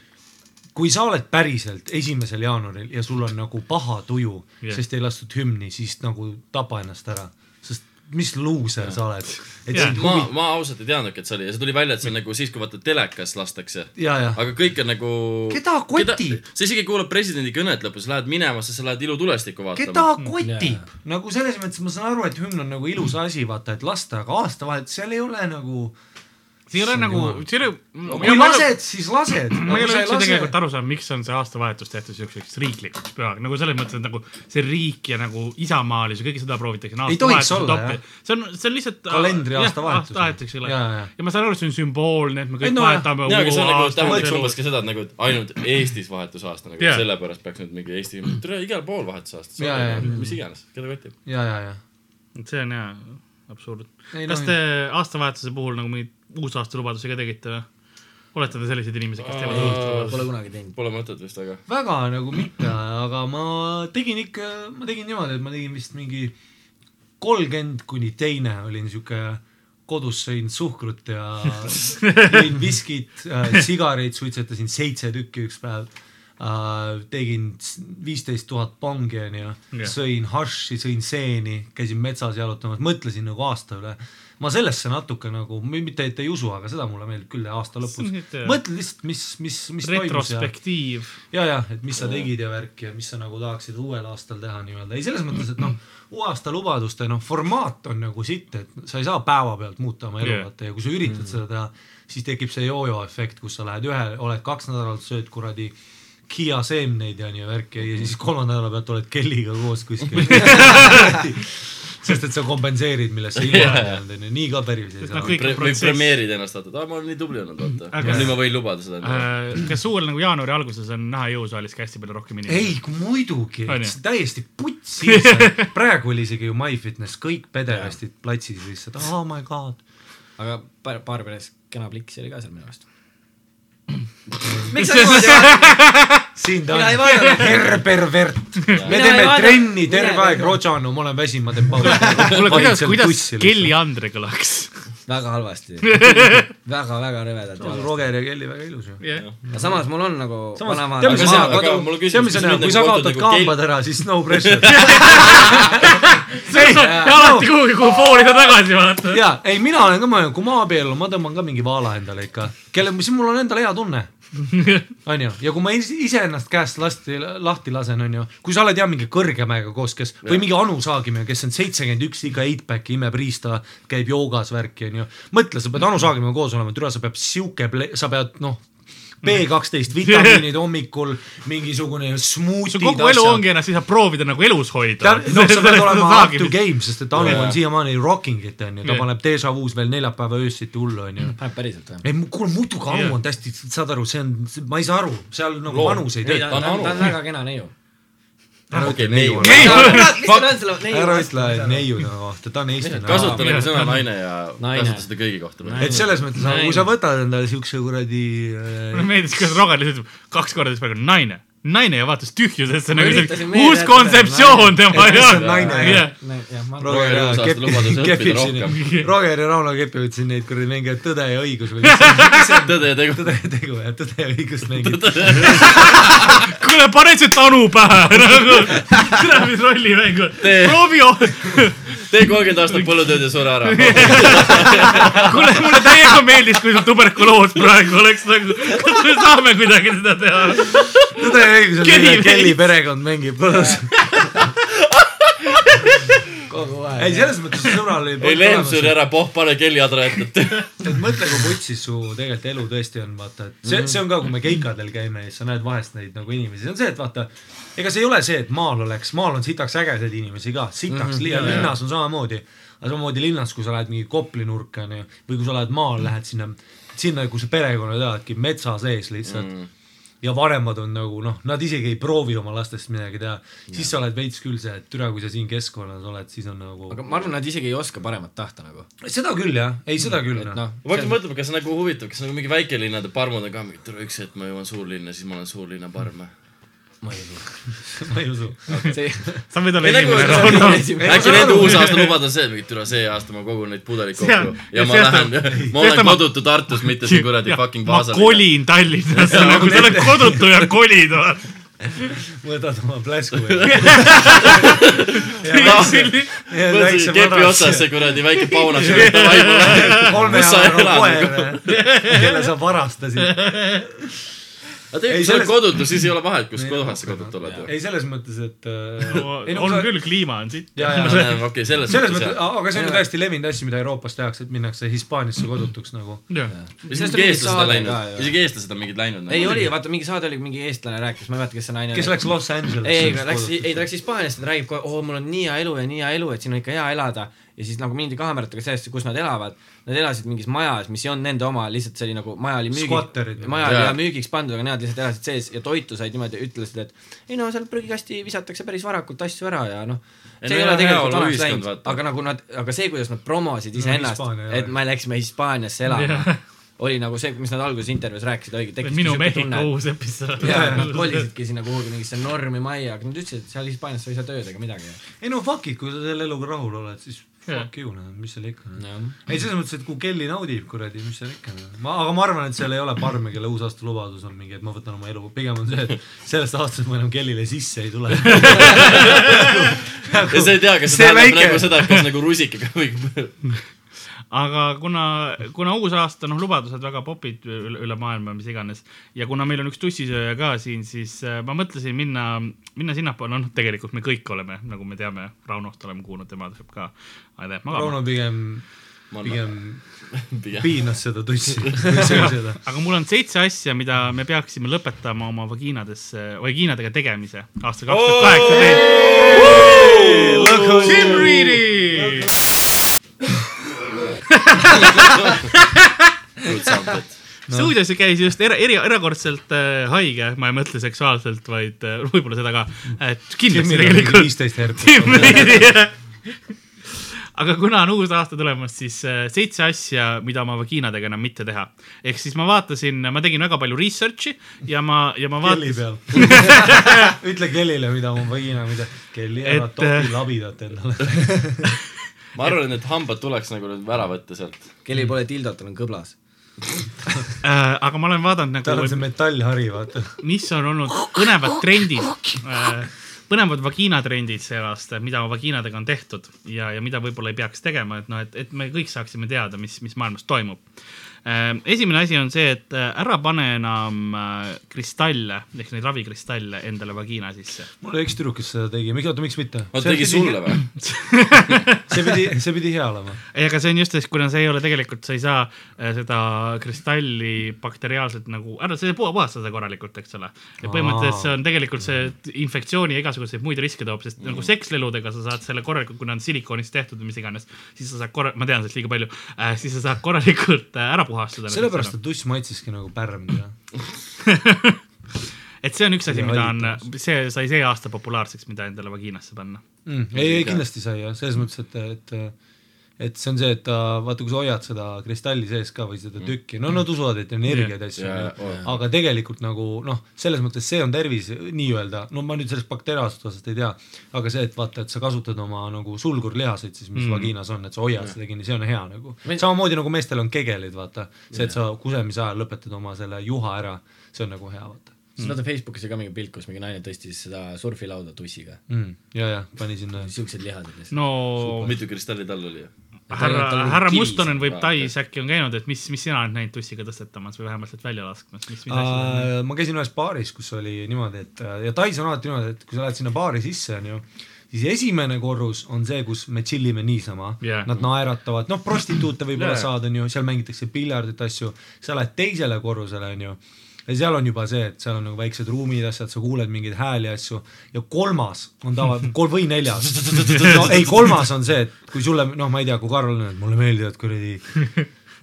kui sa oled päriselt esimesel jaanuaril ja sul on nagu paha tuju yeah., sest ei lastud hümni, siis nagu tapa ennast ära, sest mis luuser sa oled. sind ma huvi-, ma ausalt ei teadnudki, et see oli ja see tuli välja, et see on nagu siis, kui vaata telekas lastakse. aga kõik on nagu. Keda kotib? sa isegi kuulad presidendi kõnet lõpus, lähed minema, sest sa lähed ilutulestikku vaatama. keda kotib, nagu selles mõttes ma saan aru, et hümn on nagu ilus asi, vaata, et lasta, aga aastavahet seal ei ole nagu. See ei ole nagu, see ei ole, kui lased, siis lased. ma ei ole üldse tegelikult aru saanud, miks on see aastavahetus tehtud siukseks riiklikuks pühaks, nagu selles mõttes, et nagu see riik ja nagu isamaalisus ja kõike seda proovitakse. Ei tohiks olla, jah. see on, see on lihtsalt. Kalendri aastavahetus. ole. Jaa, jaa. ja ma saan aru, et see on sümboolne, et me kõik no vahetame. jaa, aga see on nagu, tähendaks nagu umbes ka seda, et nagu et ainult Eestis vahetusaasta nagu Jaa. yeah. sellepärast peaks nüüd mingi Eesti, tere igal pool vahetusaasta Jaa, jaa., mis iganes, keda kotib. ja, ja, ja. see on hea. absurd. Kas te aastavahetuse puhul nagu mingeid uusaastalubadusi ka tegite või? olete te sellised inimesed, kes teevad uusaastalubadusi? Pole kunagi teinud. Pole mõtet vist väga. väga nagu mitte, aga ma tegin ikka, ma tegin niimoodi, et ma tegin vist mingi kolmkümmend kuni teine olin sihuke, kodus sõin suhkrut ja jõin viskit, sigareid suitsetasin seitse tükki üks päev uh,. tegin viisteist tuhat pongi onju sõin hašši, sõin seeni, käisin metsas jalutamas, mõtlesin nagu aasta üle. Ma sellesse natuke nagu, mitte et ei usu, aga seda mulle meeldib küll aasta lõpus mõtled lihtsalt, mis, mis, mis retrospektiiv. ja, ja, et mis sa tegid ja värki ja mis sa nagu tahaksid uuel aastal teha nii-öelda, ei selles mõttes, et noh, uue aasta lubaduste noh, formaat on nagu sitt, et sa ei saa päevapealt muuta oma elu Jah. vaata ja kui sa üritad mm. seda teha, siis tekib see jojo efekt, kus sa lähed ühe, oled kaks nädalat, sööd kuradi Kiia seemneid ja nii värki ja siis kolmanda nädala pealt oled Kelliga koos kuskil sest et sa kompenseerid, millest sa ilma Jaa. jäänud onju, nii ka päris ei saa või premeerid ennast, vaata, aa, ma olen nii tubli olnud, vaata. Nüüd ma võin lubada seda. Äh, kas uuel nagu jaanuari alguses on näha jõusaalis ka hästi palju rohkem inimesi? ei, muidugi täiesti putsis. praegu oli isegi ju MyFitness, kõik pederastid platsis lihtsalt, oh my god. aga paar, paar pärast kena pliksi oli ka seal minu arust. miks sa niimoodi? siin ta Mina ei on herpervert. me ei teeme trenni terve ei aeg. Rodžanu, ma olen väsinud, ma teen pausi. kuule, kuidas, kuidas Kelly Andre kõlaks? väga halvasti. väga-väga rõvedalt. Roger ja Kelly väga ilus ju. aga samas mul on nagu Samas, vanaema tead, mis mul on küsimus, mis on hea, kui sa nagu kaotad nagu kambad ära, siis no pressure. ja alati kuhugi, kuhu pooli ta tagasi vaata. ja, ei, mina olen ka mõelnud, kui ma abiellun, ma tõmban ka mingi vaala endale ikka, kelle, siis mul on endal hea tunne. onju, ja kui ma is- iseennast käest lasti, lahti lasen, onju, kui sa oled jah mingi kõrgemega koos, kes või mingi Anu Saagimäe, kes on seitsekümmend üks, iga eight-pack'i imeb riista, käib joogas värki, onju. mõtle, sa pead Anu Saagimäega koos olema, türa, sa pead sihuke, sa pead noh, B kaksteist vitamiinid hommikul, mingisugune smuutid. su kogu elu ongi ennast, siis saab proovida nagu elus hoida. noh, sa pead olema up to game, sest et Anu on siiamaani rocking it onju, ta paneb Deja Vu's veel neljapäeva öösiti hullu onju. paneb päriselt või? ei, kuule muidugi Anu on täiesti, saad aru, see on, ma ei saa aru, seal nagu Loom. vanus ei ei, tööta. ta on, Anu. ta on väga kena neiu. Ära okei, ütle neiu, ära. Ütle neiu tema kohta, ta on eestlane. kasuta nagu sõna naine ja kasuta seda kõigi kohta. et selles mõttes, kui sa võtad endale siukse kuradi mulle äh, meeldis, kuidas Roger lihtsalt ütleb kaks korda siis praegu naine, naine ja vaatas tühjusesse nagu see uus kontseptsioon tema jaoks. Roger ja Rauno kepivad siin neid kuradi mänge Tõde ja õigus või mis see- on? tõde ja tegu. tõde ja tegu jah, Tõde ja õigust mängib. kuule pane see tanu pähe nagu, seda mis rollimäng on, proovi, tee kolmkümmend aastat põllutööd ja sure ära. kuule mulle täiega meeldis, kui sul tuberkuloos praegu oleks nagu, kas me saame kuidagi seda teha? Tõde ja õigus on Kelly perekond mängib kodus. kogu ei, aeg. selles mõttes sõbral oli ei, Lehm suri ära, poh, pane Kelly Adra ette, et mõtle, kui putsis su tegelikult elu tõesti on, vaata, et see, see on ka, kui me keikadel käime ja siis sa näed vahest neid nagu inimesi, see on see, et vaata, ega see ei ole see, et maal oleks, maal on sitaks ägedaid inimesi ka, sitaks mm, -hmm, jaa, linnas on samamoodi. aga samamoodi linnas, kui sa lähed mingi Kopli nurka onju, või kui sa lähed maal, lähed sinna, sinna, kus sa perekonnad elavadki metsa sees lihtsalt mm.. Ja vanemad on nagu noh, nad isegi ei proovi oma lastest midagi teha, siis sa oled veits küll see, et türa, kui sa siin keskkonnas oled, siis on nagu aga ma arvan, nad isegi ei oska paremat tahta nagu. seda küll jah, ei seda küll et noh ma hakkasin mõtlema, kas nagu huvitav, kas nagu mingi väikelinnade parmud on ka mingi, tule üks hetk ma jõuan suurlinna, siis ma olen suurlinna parm. Ma ei usu. see, sa võid olla ei esimene Rauno. Ei, ma äkki nende uusaasta lubadus on see, et türa see aasta ma kogun neid on- kokku ja ma lähen, ma olen on- kodutu Tartus, mitte siin kuradi fucking ma Vaasal. kolin Tallinnasse nagu sa oled kodutu ja kolid. võtad oma pläsku mõtlesin kepi otsas see kuradi väike paunas, kolme elad koer, kelle sa varastasid. Aga Ei, tegelikult, kui sa oled kodutu, siis ei ole vahet, kus kohas sa kodutu oled ei, selles mõttes, et äh, ei, no on sa- küll, kliima on siit. okei, selles mõttes aga see on ju täiesti levinud asi, mida Euroopas tehakse, et minnakse Hispaaniasse kodutuks nagu. isegi eestlased on läinud, isegi eestlased on mingid läinud. ei oli, vaata mingi saade oli, mingi eestlane rääkis, ma ei mäleta, kes see naine kes läks Los Angelesse. ei, läks, ei ta läks Hispaaniasse, ta räägib kohe, oo, mul on nii hea elu ja nii hea elu, et siin on ikka hea elada. Ja siis nagu mindi kaameratega sellesse, kus nad elavad, nad elasid mingis majas, mis ei olnud nende oma, lihtsalt see oli nagu maja oli müügi, maja oli müügiks pandud, aga nemad lihtsalt elasid sees ja toitu said niimoodi, ütlesid, et ei no seal prügikasti visatakse päris varakult asju ära ja noh, see no ei ole tegelikult vanaks läinud, aga nagu nad, aga see, kuidas nad promosid iseennast jah. et me läksime Hispaaniasse elama, oli nagu see, mis nad alguses intervjuus rääkisid, oligi, tekkis minu Mehhiko uus episood. jaa, nad kolisidki sinna kuhugi mingisse normi majja, aga nad ütlesid, et seal Hispaanias sa ei saa tööd ega midagi. ei no fuck it, kui sa selle eluga rahul oled, siis. Fuck you, noh, mis seal ikka. jah, ei, selles mõttes, et kui Kelly naudib, kuradi, mis seal ikka, ma, aga ma arvan, et seal ei ole parme, kelle uusaasta lubadus on mingi, et ma võtan oma elu, pigem on see, et sellest aastast ma enam Kellyle sisse ei tule. ja sa ei tea, kas see tähendab nagu seda, et kas nagu rusikaga või aga kuna, kuna uus aasta, noh, lubadused väga popid üle, üle maailma, mis iganes, ja kuna meil on üks tussisööja ka siin, siis äh, ma mõtlesin minna, minna sinnapoole, noh, tegelikult me kõik oleme, nagu me teame, Raunost oleme kuulnud, tema läheb ka. Rauno pigem, pigem pigem. piinas seda tussi, aga mul on seitse asja, mida me peaksime lõpetama oma vagiinadesse, vagiinadega tegemise aastal kaks tuhat kaheksateist. Jim Reedy. stuudios käis just era, eri, erakordselt äh, haige, ma ei mõtle seksuaalselt, vaid äh, võib-olla seda ka, et kindlasti tegelikult viisteist hertsi. Aga kuna on uus aasta tulemas, siis äh, seitse asja, mida oma vagiinadega enam mitte teha. ehk siis ma vaatasin, ma tegin väga palju research'i ja ma, ja ma vaatasin, peal. ütle Kellyle, mida oma vagina, mida. Kelly, ära Et, topi äh, labidat endale. ma arvan, et need hambad tuleks nagu nüüd ära võtta sealt. kellel pole tildot, tal on kõblas. Äh, aga ma olen vaadanud tal on see nagu, metallhari, vaata. mis on olnud põnevad trendid äh,, põnevad vagiinatrendid see aasta, mida vagiinadega on tehtud ja, ja mida võib-olla ei peaks tegema, et noh, et, et me kõik saaksime teada, mis, mis maailmas toimub. Esimene asi on see, et äh, ära pane enam äh, kristalle ehk neid ravikristalle endale vagiina sisse. mul oli üks tüdruk, kes seda tegi, miks, oota, miks mitte? oota, tegi sulle või? see pidi, see pidi hea olema. ei, aga see on just see, kuna see ei ole tegelikult, sa ei saa äh, seda kristalli bakteriaalselt nagu ära, see ei puha- puhastada korralikult, eks ole. ja põhimõtteliselt see on tegelikult see infektsiooni ja igasuguseid muid riske toob, sest nagu seksleludega sa saad selle korralikult, kui nad on silikoonist tehtud või mis iganes, siis sa saad korra-, ma tean sellest liiga palju äh,, siis sa saad korralikult ära puhastada. sellepärast, et tuss maitseski nagu pärm, tead. et see on üks asi, mida on see sai see aasta populaarseks, mida endale vagiinasse panna. mm.. ei, ei kindlasti sai jah, selles mõttes, et, et et see on see, et ta, vaata, kui sa hoiad seda kristalli sees ka või seda tükki, no nad usuvad, et energiaid ja asju on ju jaa., aga tegelikult nagu noh, selles mõttes see on tervis nii-öelda, no ma nüüd sellest bakteriaalsest osast ei tea, aga see, et vaata, et sa kasutad oma nagu sulgurlihaseid siis, mis mm. vagiinas on, et sa hoiad seda kinni, see on hea nagu. samamoodi nagu meestel on kegelid, vaata, see, et sa kusemise ajal lõpetad oma selle juha ära, see on nagu hea, vaata siis vaata Facebookis oli ka mingi pilt, kus mingi naine tõstis seda surfilauda tussiga. mm.. ja, ja pani sinna siuksed lihased lihtsalt. no mitu kristalli tal oli? Härra härra. Mustonen võib Tais äkki on käinud, et mis, mis sina oled näinud tussiga tõstetamas või vähemalt sealt välja laskmas, mis, mis asja? Uh, ma käisin ühes baaris, kus oli niimoodi, et äh, ja Tais on alati niimoodi, et kui sa lähed sinna baari sisse, onju, siis esimene korrus on see, kus me chill ime niisama yeah., nad naeratavad, noh, prostituute võib-olla yeah. saad, onju, seal mängitakse piljardit, asju, sa lähed teisele korrusele, onju, ja seal on juba see, et seal on nagu väiksed ruumid, asjad, sa kuuled mingeid hääli, asju. Ja kolmas on tava, kolm või neljas. no ei, kolmas on see, et kui sulle, noh, ma ei tea, kui Karl on, et mulle meeldivad kuradi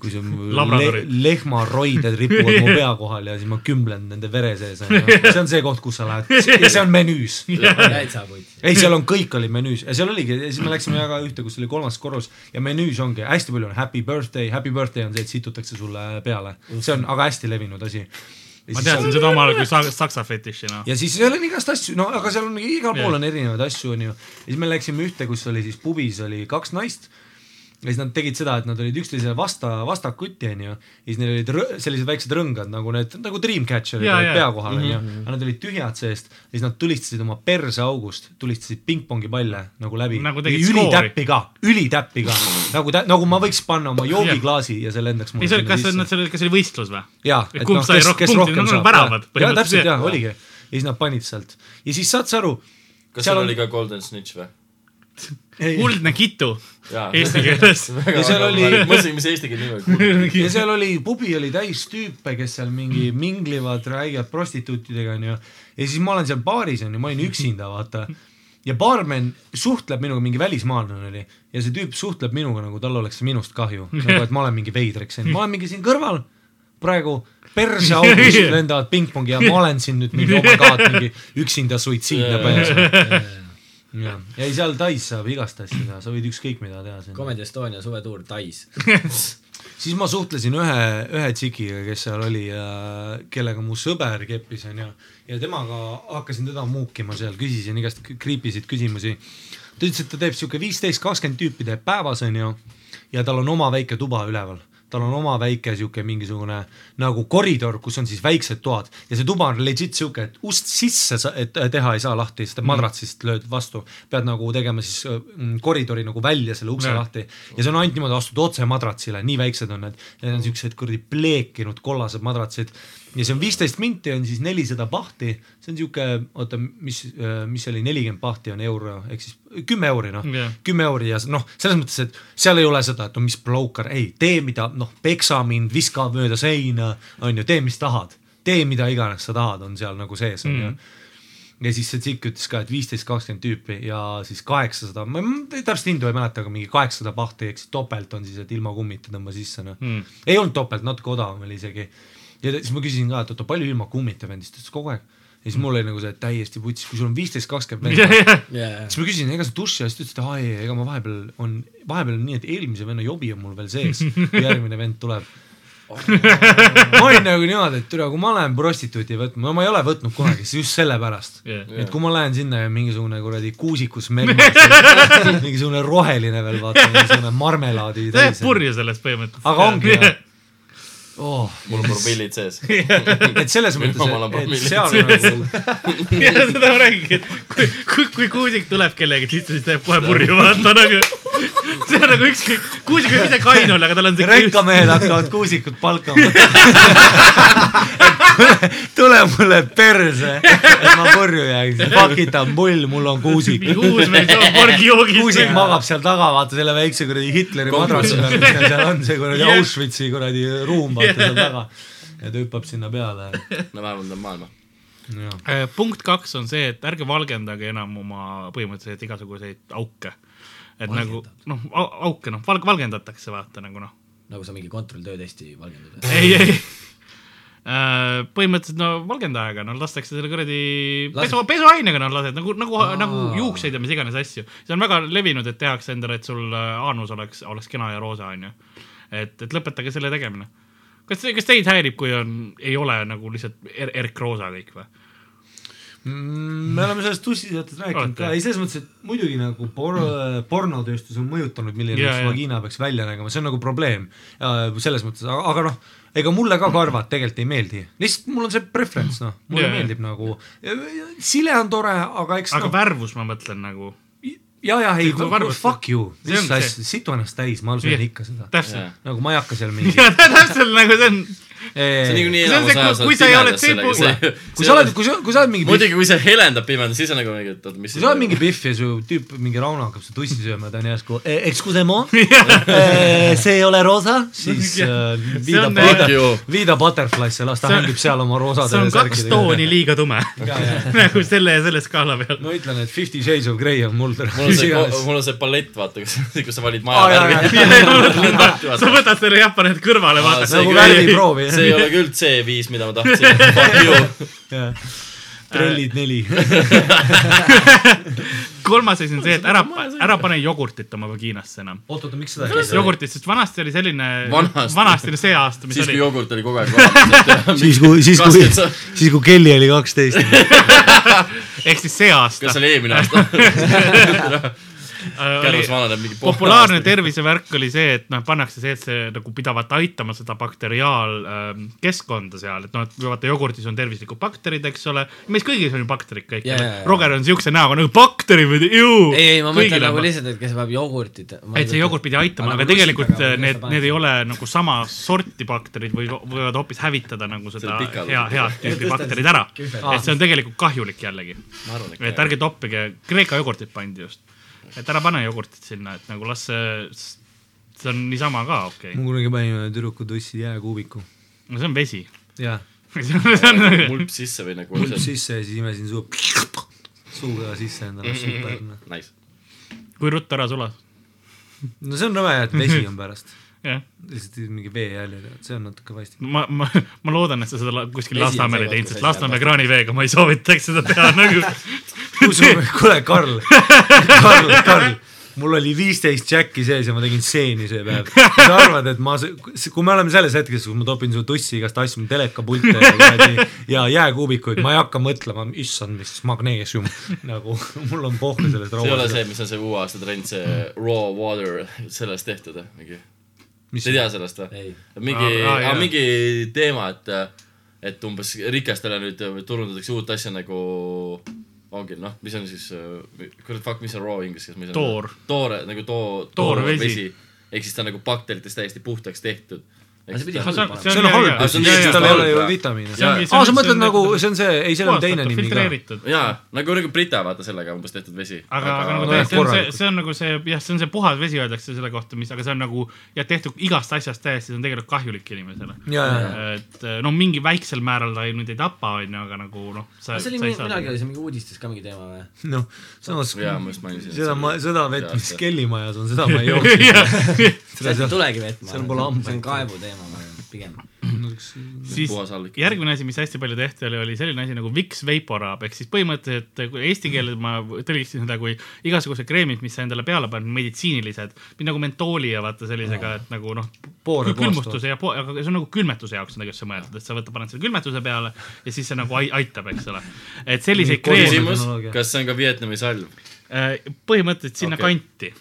kui see le lehmaroided ripuvad mu pea kohal ja siis ma kümblen nende vere sees onju, see on see koht, kus sa lähed. Ja see on menüüs. ei, seal on, kõik oli menüüs. Ja seal oligi ja siis me läksime väga ühte, kus oli kolmas korrus. Ja menüüs ongi hästi palju on happy birthday, happy birthday on see, et situtakse sulle peale, see on aga hästi levinud asi. Ma teadsin seda omal ajal kui sa- saksa fetiši, noh. ja siis seal on igast asju, no aga seal on igal pool on erinevaid asju, onju. ja siis me läksime ühte, kus oli siis pubis oli kaks naist. Ja siis nad tegid seda, et nad olid üksteisele vasta, vastakuti, onju. ja siis neil olid sellised väiksed rõngad nagu need, nagu Dreamcatcherid olid jaa. pea kohal, onju. aga nad olid tühjad seest ja siis nad tulistasid oma perseaugust, tulistasid pingpongi palle nagu läbi. Nagu ülitäppi ka, ülitäppi ka. nagu, nagu ma võiks panna oma joogiklaasi ja see lendaks ei, mulle see oli, kas see, see oli, kas see oli võistlus või? jaa, Et kumb sai rohkem punkte, nagu väravad jaa, täpselt jaa, oligi. ja siis nad panid sealt ja siis saad sa aru. kas seal oli ka Golden Snitch või? kuldne kitu eesti keeles. Ja seal oli- mõtlesin, mis eesti keele nimi on. ja seal oli, pubi oli täis tüüpe, kes seal mingi minglivad, räägivad prostituutidega onju. ja siis ma olen seal baaris onju, ma olin üksinda, vaata. ja baarmen suhtleb minuga, mingi välismaalane oli ja see tüüp suhtleb minuga nagu tal oleks minust kahju, nagu et ma olen mingi veidriks läinud, ma olen mingi siin kõrval praegu perseaugust lendavad pingpongi ja ma olen siin nüüd mingi oh my god, mingi üksinda suitsiidne päev. ja, ja ei seal Tais saab igast asju teha, sa võid ükskõik mida teha siin. Comedy Estonia suvetuur Tais. siis ma suhtlesin ühe, ühe tsikiga, kes seal oli ja kellega mu sõber keppis onju ja temaga hakkasin teda muukima seal, küsisin igast creepy sid küsimusi. ta ütles, et ta teeb siuke viisteist, kakskümmend tüüpi teeb päevas onju ja tal on oma väike tuba üleval tal on oma väike siuke mingisugune nagu koridor, kus on siis väiksed toad ja see tuba on legit siuke, et ust sisse sa, et äh, teha ei saa lahti, sest et madratsist lööd vastu. pead nagu tegema siis äh, koridori nagu välja selle ukse Jah. lahti ja see on ainult niimoodi, astud otse madratsile, nii väiksed on need. Need on siuksed kuradi pleekinud kollased madratsid ja see on viisteist minti on siis nelisada pahti, see on siuke, oota, mis, mis see oli, nelikümmend pahti on euro ehk siis kümme euri noh Jah. kümme euri ja noh, selles mõttes, et seal ei ole seda, et no mis bloukar, ei, tee mida, noh, peksa mind, viska mööda seina, on ju, tee, mis tahad. tee mida iganes sa tahad, on seal nagu sees, on ju Mhm. ja siis see tsikk ütles ka, et viisteist, kakskümmend tüüpi ja siis kaheksasada, ma täpselt hindu ei mäleta, aga mingi kaheksasada pahti ehk siis topelt on siis, et ilma kummita tõmba sisse noh Mm. ei olnud topelt, natuke odavam oli isegi. Ja siis ma küsisin ka, et oota, palju ilma kummita vendist, ta ütles kogu aeg. ja siis mul oli nagu see et täiesti putsis, kui sul on viisteist, kakskümmend venda, siis ma küsisin, ega sa duši ja siis ta ütles, et aa ei, ega ma vahepeal on, vahepeal on nii, et eelmise venna jobi on mul veel sees, kui järgmine vend tuleb. ma olin nagu niimoodi, et türa, kui ma lähen prostituuti võtma, no ma ei ole võtnud kunagi, siis just sellepärast Jah. et kui ma lähen sinna ja mingisugune kuradi kuusikus memmas, mingisugune roheline veel vaata, mingisugune marmelaadi täis. purju sellest põhimõtteliselt. aga ongi jah. oh, mul on promillid sees. et selles mõttes on, et promillid seal sees. nagu ja seda ma räägingi, et kui, kui, kui kuusik tuleb kellegi sisse, siis ta jääb kohe purju, vaata nagu. see on nagu ükskõik, kuusik võib ise kain olla, aga tal on see. rekkamehed hakkavad kuusikut palkama. tule mulle perse, et ma purju jääksin, pakitan mull, mul on kuusik. mingi uus meil toob porgijoogist. kuusik magab seal taga, vaata selle väikse kuradi Hitleri madratsi peal, mis neil seal on, see kuradi Jah. Auschwitzi kuradi ruum, vaata seal taga. ja ta hüppab sinna peale. no vähemalt on maailma. Äh, punkt kaks on see, et ärge valgendage enam oma põhimõtteliselt igasuguseid auke. et nagu noh, auke noh, valg-, valgendatakse vaata nagu noh, nagu sa mingi kontrolltöö testi valgendad. ei, ei. Põhimõtteliselt no valgendajaga, no lastakse selle kuradi pesu, pesuainega noh lased nagu, nagu, nagu juukseid ja mis iganes asju. see on väga levinud, et tehakse endale, et sul äh, aanus oleks, oleks kena ja roosa, onju. et, et lõpetage selle tegemine. kas, kas teid häirib, kui on, ei ole nagu lihtsalt er, erkroosa kõik või? Mm, me oleme sellest tussiseotest rääkinud ka, ei selles mõttes, et muidugi nagu por-, pornotööstus on mõjutanud, milline üks jaa. vagina peaks välja nägema, see on nagu probleem. selles mõttes, aga, noh, ega mulle ka karvad tegelikult ei meeldi, lihtsalt mul on see preference noh, mulle jaa. meeldib nagu, sile on tore, aga eks aga noh, värvus ma mõtlen nagu, ja, ja ei fuck you, mis asja, situ ennast täis, ma söön ikka seda. nagu ma ei hakka seal mingi ja täpselt nagu see on, see niikuinii enamus see, ajas kui sa ei ole see- kui sa oled, kui sa, kui sa oled mingi muidugi, kui see helendab pimedas, siis on nagu mingi, et oota, mis kui sa oled mingi pihv ja su tüüp, mingi Rauno hakkab su tussi sööma ja ta on järsku eh,, excusez-moi, see ei ole roosa, siis äh, viida Fuck you. viida Butterfly'sse, las ta hängib seal oma roosade see on kaks tooni. liiga tume. nagu selle ja selle skaala peal. ma ütlen, et Fifty Shades of Grey on mul mul on see, palett, vaata, kus, kus sa valid maja värvi. sa võtad selle Jaapani kõrvale, vaatad see nagu värviproovi, jah. See ei ole küll C5, mida ma tahtsin. Trellid neli. kolmas asi on see, et ära, ära pane jogurtit oma vagiinasse enam. oot, oota, miks seda ei tee? jogurtit, sest vanasti oli selline, Vanasti. oli see aasta, mis siis, kui oli, jogurt oli kogu aeg olemas. siis kui, siis kui, siis kui Kelly oli kaksteist. ehk siis see aasta kas see oli eelmine aasta? Äh, Kärus vananeb mingi populaarne tervisevärk oli see, et noh, pannakse see, et see nagu pidavat aitama seda bakteriaalkeskkonda seal, et noh, et vaata jogurtis on tervislikud bakterid, eks ole, meis kõigis on ju bakterid kõik jaa, jaa. Roger on siukse näoga nagu bakterid või ju. ei, ei, ma mõtlen nagu lihtsalt, et kes peab jogurtit. et see jogurt pidi aitama, aga tegelikult äh, need, need ei ole nagu sama sorti bakterid või võivad hoopis hävitada nagu seda hea, head tüüpi bakterid ära. et see on tegelikult kahjulik jällegi. et ärge toppige, Kreeka jogurtit pandi just. Et ära pane jogurtit sinna, et nagu las see, see on niisama ka okei okay.. ma kunagi panin ühe tüdruku tussi jääkuubiku. no see on vesi. jah, mulp sisse või nagu pulp sisse ja siis imesin suu. suuga sisse endale, super. Nice. kui ruttu ära sulas. no see on nõme, et vesi on pärast. lihtsalt mingi veejäljed, see on natuke vastik. ma, ma, ma loodan, et sa seda kuskil Lasnamäel ei teinud, sest Lasnamäe kraaniveega ma ei soovitaks seda teha nagu. kuule, Karl, Karl, Karl, mul oli viisteist džäkki sees ja ma tegin seeni see päev. sa arvad, et ma, kui me oleme selles hetkes, kus ma topin su tussi igast asju, telekapulte ja kuradi ja jääkuubikuid, ma ei hakka mõtlema, issand, mis magneesium, nagu mul on pohhu sellest see ei ole rauast. see, mis on see uue aasta trend, see raw water, sellest tehtud, mingi. Sa ei tea sellest või? mingi jaa. mingi teema, et, et umbes rikastele nüüd turundatakse uut asja nagu ongi noh, mis on siis, kurat fuck, mis on raw inglise keeles, mis on Toor. toore nagu too, Toorvesi. ehk siis ta on nagu bakteritest täiesti puhtaks tehtud. See see on, see halb, see tal ei ole ju vitamiine. See aa, sa mõtled nagu, see on see, ei, sellel on teine nimi ka. jaa, nagu, nagu Brita vaata sellega umbes tehtud vesi. aga, aga nagu nojah, tõesti on see, see on nagu see, jah, see on see puhas vesi öeldakse selle kohta, mis, aga see on nagu jah, tehtud igast asjast täiesti, see on tegelikult kahjulik inimesele. et no mingi väiksel määral ta ei- nüüd ei tapa, onju, aga nagu noh, sa, see oli ei mingi, saa millalgi. oli see mingi uudistes ka mingi teema või? noh, samas seda ma, seda vett, mis. Kellimajas on, seda ma ei jah, jooks. sealt ei tulegi vett, seal pole hambaid. see on kaevu teema, ma arvan, pigem. siis puhas hallik. järgmine asi, mis hästi palju tehti, oli, oli selline asi nagu Vicks Vaporub ehk siis põhimõtteliselt eesti keeles ma tõlgistasin seda kui igasugused kreemid, mis sa endale peale paned, meditsiinilised, nagu mentooli ja vaata sellisega, et nagu noh, külmustuse ja, aga see on nagu külmetuse jaoks on tegelikult see mõeldud, et sa võtad, paned selle külmetuse peale ja siis see nagu ai- aitab, eks ole. et selliseid kreeme kas see on ka Vietnami salv? äh, põhimõtteliselt sinna okay. kanti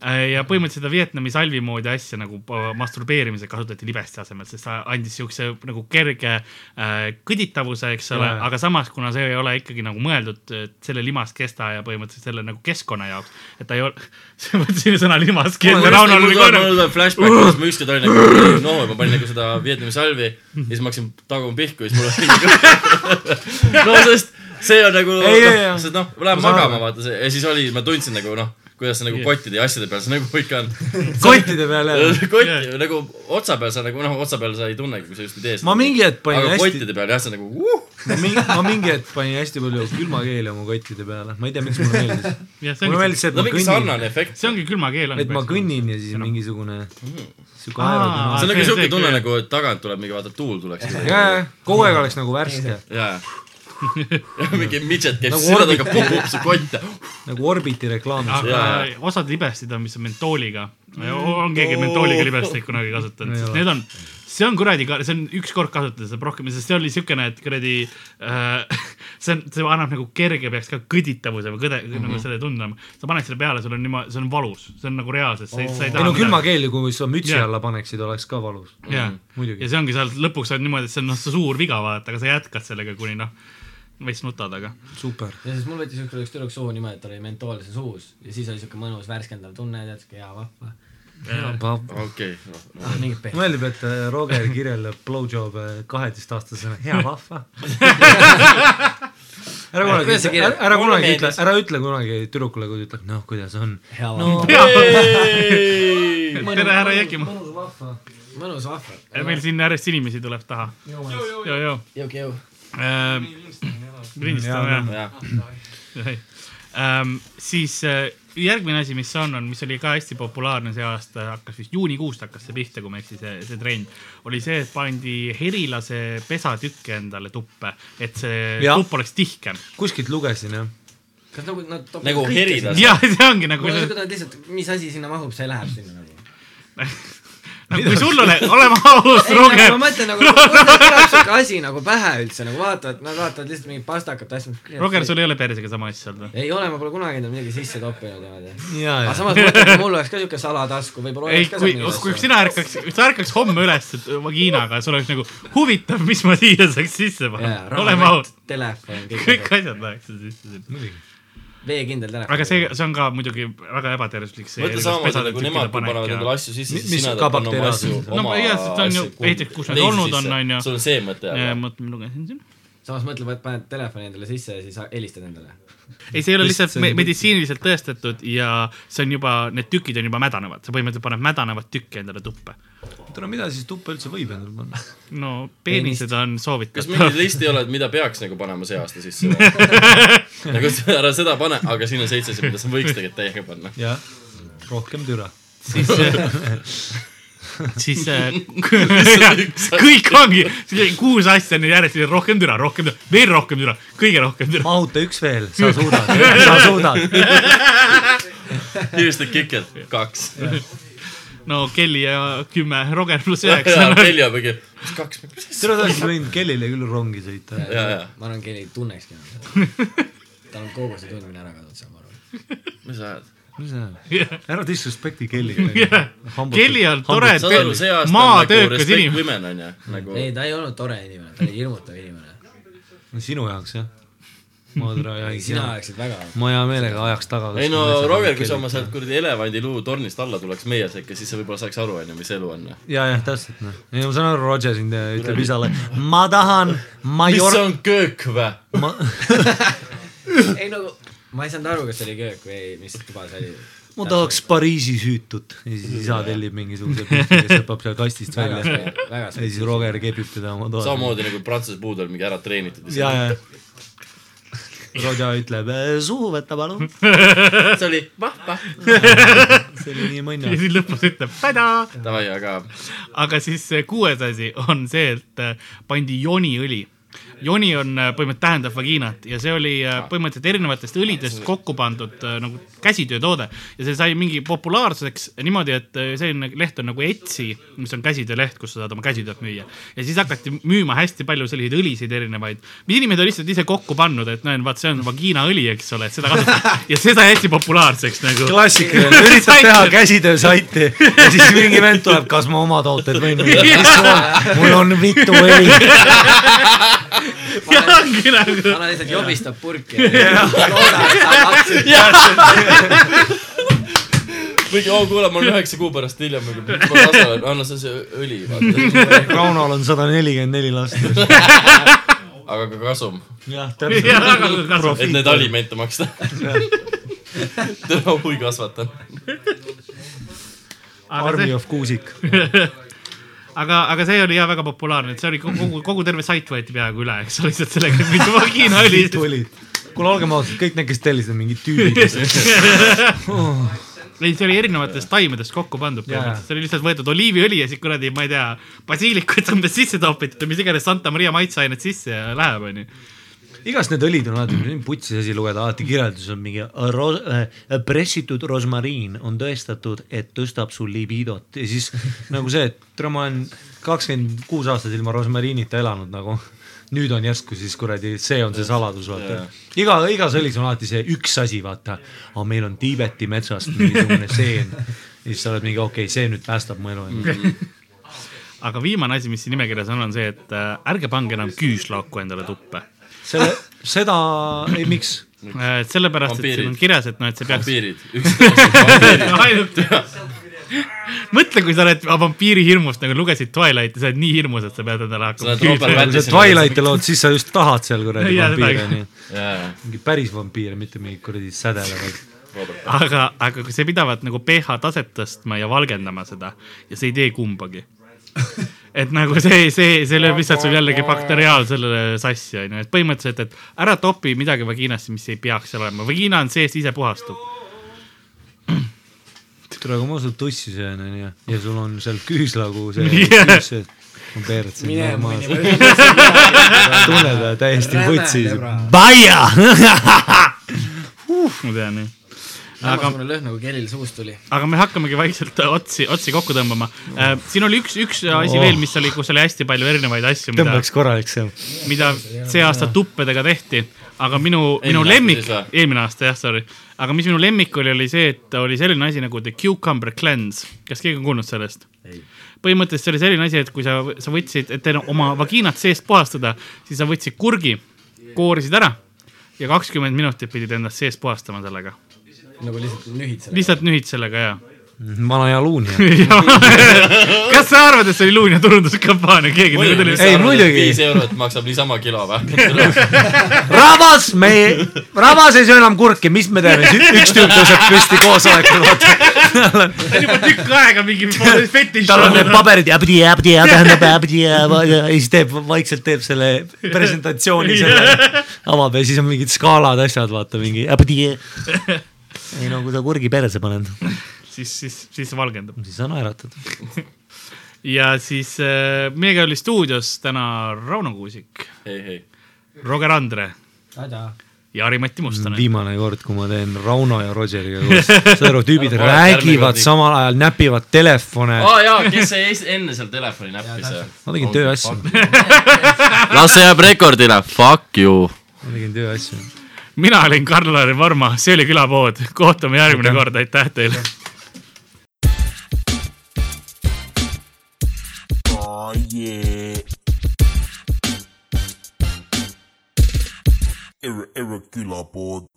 ja põhimõtteliselt seda Vietnami salvi moodi asja nagu äh, masturbeerimisel kasutati libesti asemel, sest ta andis siukse nagu kerge äh, kõditavuse, eks ole, aga samas, kuna see ei ole ikkagi nagu mõeldud et selle limaskesta ja põhimõtteliselt selle nagu keskkonna jaoks, et ta ei ole, sa mõtlesin sõna limaskesta, mul tuleb flashback, kuidas ma ükskord olin nagu noor, ma panin nagu seda Vietnami salvi ja siis ma hakkasin taguma pihku ja siis mul oli nagu no sest see on nagu, sest noh, lähen Ma magama vaata see ja siis oli, ma tundsin nagu noh, kuidas see nagu kottide ja asjade peal, see nagu ikka on. kottide peale. kott nagu otsa peal sa nagu noh, otsa peal sa ei tunnegi, kui sa just ei tee seda. ma mingi hetk panin aga hästi, kottide peal jah, on nagu uh,. ma mingi, ma mingi hetk panin hästi palju külmakeeli oma kottide peale, ma ei tea, miks mulle meeldis. jah, see mulle meeldis see, et no ma kõnnin, sarnane efekt. see ongi külmakeel on. et ma kõnnin ja siis mingisugune siuke Aa, aerodünaamika. see on nagu siuke tunne nagu, et tagant tuleb mingi vaata tuul tuleks. kogu aeg oleks nagu värske, jaa. mingi midžet käib Nagu orbit. pupub su kotte. nagu Orbiti reklaamis. aga osad libestid on, mis on mentooliga. on keegi mentooliga libestit kunagi kasutanud, Ei sest need on, see on kuradi, see on ükskord kasutada, saab rohkem, sest see oli siukene, et kuradi äh. see on, see annab nagu kerge peaks ka kõditavuse või kõde mm, -hmm. nagu selle tundma. sa paned selle peale, sul on niimoodi, see on valus, see on nagu reaalselt, sa ei, sa ei ei taha no. külmakeeli, kui sa mütsi Jaa. alla paneksid, oleks ka valus. jah, muidugi ja. see ongi seal lõpuks on niimoodi, et see on noh, see suur viga vaata, aga sa jätkad sellega, kuni noh, veits nutad, aga. super. ja siis mul võttis ükskord üks tüdruk suhu niimoodi, et tal oli mentool seal suus ja siis oli siuke mõnus värskendav tunne, tead siuke hea vahva. okei, pehmed. meeldib, et äh, Roger kirjeldab blowjob'e kaheteistaastasena, hea vahva. ära kunagi ütle, ära kunagi ütle ära ütle kunagi tüdrukule, kui ta ütleb, noh, kuidas on. hea no tere, härra Jekimaa. mõnus vahva. mõnus vahva. meil siin järjest inimesi tuleb taha. joo, joo. jõu, jõu. Lindistame jah. jah. Ähm, siis äh, järgmine asi, mis on, on, mis oli ka hästi populaarne see aasta, hakkas vist juunikuust hakkas see pihta, kui ma ei eksi, see, see trend. oli see, et pandi herilase pesatükke endale tuppe, et see Jah. tupp oleks tihkem. kuskilt lugesin jah. kas nagu nad topavad Nagu herilas. sinna? ja see ongi nagu siuke tunne, et lihtsalt, mis asi sinna mahub, see läheb sinna nagu. nagu kui sul ole, oleme aus, ei, nagu Roger ma. mõtlen nagu, kuidas tuleb siuke asi nagu pähe üldse nagu vaatavad, nad vaatavad lihtsalt mingit pastakat asja. Roger, sul ei ole persega sama asja olnud või? ei ole, ma pole kunagi endale midagi sisse toppinud niimoodi. ja, aga samas ma mõtlen, et mul oleks ka siuke salatasku, võib-olla ei, oleks ka kui seal, kui sina ärkaks, sa ärkaks homme üles et vagiinaga, sul oleks nagu huvitav, mis ma siia saaks sisse panna. oleme aus, telefon, kõik asjad. asjad läheksid sisse sinna. muidugi. Veekindel telefon. aga see, see on ka muidugi väga ebatervislik. mõtle samamoodi nagu nemad, kui panevad endale asju sisse, siis sina panna oma asju. No sest see on ju- esiteks, kus teise olnud sisse. on, on ju. sul on see mõte, aga mõtle, ma lugesin siin. samas mõtle, paned telefoni endale sisse ja siis helistad endale. ei, see ei ole Lihtsalt me- meditsiiniliselt tõestatud ja see on juba, need tükid on juba mädanevad, sa põhimõtteliselt paned mädanevat tükki endale tuppe. tule, mida siis tuppa üldse võib endale panna? no peenised on kas soovitatav mingit. listi ei ole, et mida peaks nagu panema see aasta sisse nagu ära seda pane, aga siin on seitse asja, mida sa võiks tegelikult täiega panna. jah, rohkem türa. siis, siis äh, kõik ongi, kuus asja on järjest, rohkem türa, rohkem türa, veel rohkem türa, kõige rohkem türa. mahuta üks veel, sa suudad, sa suudad. Here's the kicker, kaks. no Kelly ja kümme, Roger pluss üheksa. Helja mingi, mis kaks, tere, ta oleks võinud Kellile küll rongi sõita. ja, ja, ma arvan, Kelly tunnekski tal on kogu see tundmine ära kadunud seal, ma arvan. mis sa ajad? Mis see on? ära disrespekti. Kelly on tore, see aasta on nagu maatöökas respect inimene. nagu ei, ta ei olnud tore inimene, ta oli hirmutav inimene. sinu jaoks jah. ma türa sina jääks. ajaksid väga. ma hea meelega ajaks taga. ei no Roger, kui sa oma sealt kuradi elevandiluu tornist alla tuleks meie sekka, siis sa võib-olla saaks aru, onju, mis elu on. ja, jah, täpselt noh. ei ma saan aru, Roger siin ütleb isale, ma tahan mis Major- see, on köök ma... ei no ma ei saanud aru, kas see oli köök või mis tuba see oli. ma tahaks Pariisi süütut ja siis isa tellib mingisuguse pilti, kes hüppab seal kastist välja. ja siis Roger kepib teda oma toas. samamoodi nagu prantsuse puud on mingi ära treenitud. ja, ja. Roger ütleb, suhu võta palun. see oli vahva. see oli nii mõnna ja. siis lõpus ütleb tadaa. Davai, aga aga siis see kuues asi on see, et pandi joniõli. Joni on äh, põhimõtteliselt tähendab vagiinat ja see oli äh, põhimõtteliselt erinevatest õlidest kokku pandud äh, nagu käsitöötoode ja see sai mingi populaarsuseks niimoodi, et selline leht on nagu Etsy, mis on käsitööleht, kus sa saad oma käsitööd müüa ja siis hakati müüma hästi palju selliseid õlisid erinevaid, mis inimesed on lihtsalt ise kokku pannud, et näen, vaat see on vagiinaõli, eks ole, et seda kasutatakse ja see sai hästi populaarseks nagu. klassikaline, üritad teha käsitöösaiti ja siis mingi vend tuleb, kas ma oma tooteid võin müüa. mul on mitu õli. ja ongi nagu vana lihtsalt jobistab purki mingi, oo kuule, ma olen üheksa kuu pärast hiljem anna see see õli. Raunol on sada nelikümmend neli last. aga ka kasum, jah, ja täpselt. et need alimente maksta. tere, hui kasvatan. Army of Kuusik. aga, aga see oli ja väga populaarne, et see oli kogu, kogu terve sait võeti peaaegu üle, eks ole, lihtsalt sellega, et mitu vagiinaõli. tulid. kuule, olgem ausad, kõik need, kes tellisid, on mingid tüübid. ei, see oli erinevatest taimedest kokku pandud põhimõtteliselt, see oli lihtsalt võetud oliiviõli ja siis kuradi, ma ei tea, basiilikut umbes sisse topitud, mis iganes Santa Maria maitseained sisse ja läheb, onju. Igast need õlid on alati, putsis asi lugeda, alati kirjeldus on mingi ro- äh, pressitud rosmariin on tõestatud, et tõstab sul libidot ja siis nagu see, et tere, ma olen kakskümmend kuus aastat ilma rosmariinita elanud nagu. nüüd on järsku siis kuradi, see on see saladus, vaata. iga, igas õlis on alati see üks asi, vaata. aga meil on Tiibeti metsast mingisugune seen. ja siis sa oled mingi, okei okay,, see nüüd päästab mu elu. aga viimane asi, mis siin nimekirjas on, on see, et äh, ärge pange enam küüslauku endale tuppe. selle, seda, ei miks Äh, sellepärast, et siin on kirjas, et noh, et see peaks vampiirid, üks, mõtle, kui sa oled vampiiri hirmust nagu lugesid Twilighti, sa oled nii hirmus, et sa pead endale hakkama kui sa Twilighti lood, siis sa just tahad seal kuradi vampiire, nii. mingi päris vampiire, mitte mingid kuradi sädelevad. Robert. aga, aga kui sa pidavat nagu pH taset tõstma ja valgendama seda ja sa ei tee kumbagi. et nagu see, see, see lööb lihtsalt sul jällegi bakteriaalsele sassi onju, et põhimõtteliselt, et ära topi midagi vagiinasse, mis ei peaks seal olema, vagiina on seest ise puhastub. tule, kui ma sul tussi söön, onju, ja sul on seal küüslagu see Jah. küüs sees. ma peeretsen mine mu normaalselt. inimene. tunned täiesti vutsis. Baia. ma tean jah. aga, samasugune lõhn nagu kellil suust tuli. aga me hakkamegi vaikselt otsi, otsi kokku tõmbama äh,. siin oli üks, üks asi Oh. veel, mis oli, kus oli hästi palju erinevaid asju, tõmbaks korralik seal. mida see aasta tuppedega tehti. aga minu, minu lemmik eelmine aasta jah, sorry, aga mis minu lemmik oli, oli see, et oli selline asi nagu the cucumber cleanse. kas keegi on kuulnud sellest? põhimõtteliselt see oli selline asi, et kui sa, sa võtsid, et oma vagiinat seest puhastada, siis sa võtsid kurgi, koorisid ära ja kakskümmend minutit pidid ennast seest puhastama sellega. Nagu lihtsalt nühid selle. lihtsalt nühid sellega ja. vana Jaluunia. kas sa arvad, et see oli Luunia turunduskampaania, keegi nagu tuli? Ei, muidugi. viis eurot maksab niisama kilo või? rabas, me, rabas ei söö enam kurki, mis me teeme, üks tüüp tõuseb püsti koosolekul, vaata. juba tükk aega mingi fetiš. tal on need paberid, abdi, abdi, tähendab abdi ja siis teeb vaikselt teeb selle presentatsiooni selle, avab ja siis on mingid skaalad, asjad, vaata mingi abdi. Ei no kui sa kurgi perse paned, siis, siis, siis valgendub. siis sa naeratad. ja siis äh, meiega oli stuudios täna Rauno Kuusik, ei, ei. Roger Andre ja Harri-Mati Mustonen. viimane kord, kui ma teen Rauno ja Rogeriga koos, saad aru, tüübid räägivad samal ajal, näpivad telefone. aa jaa, kes see enne seal telefoni näppis? ma tegin tööasju, las see jääb rekordile, fuck you. ma tegin tööasju. Mina olin Karl-Lari Varma, see oli külapood, kohtume järgmine kord, aitäh teile. Oh yeah. Ir- irregular board.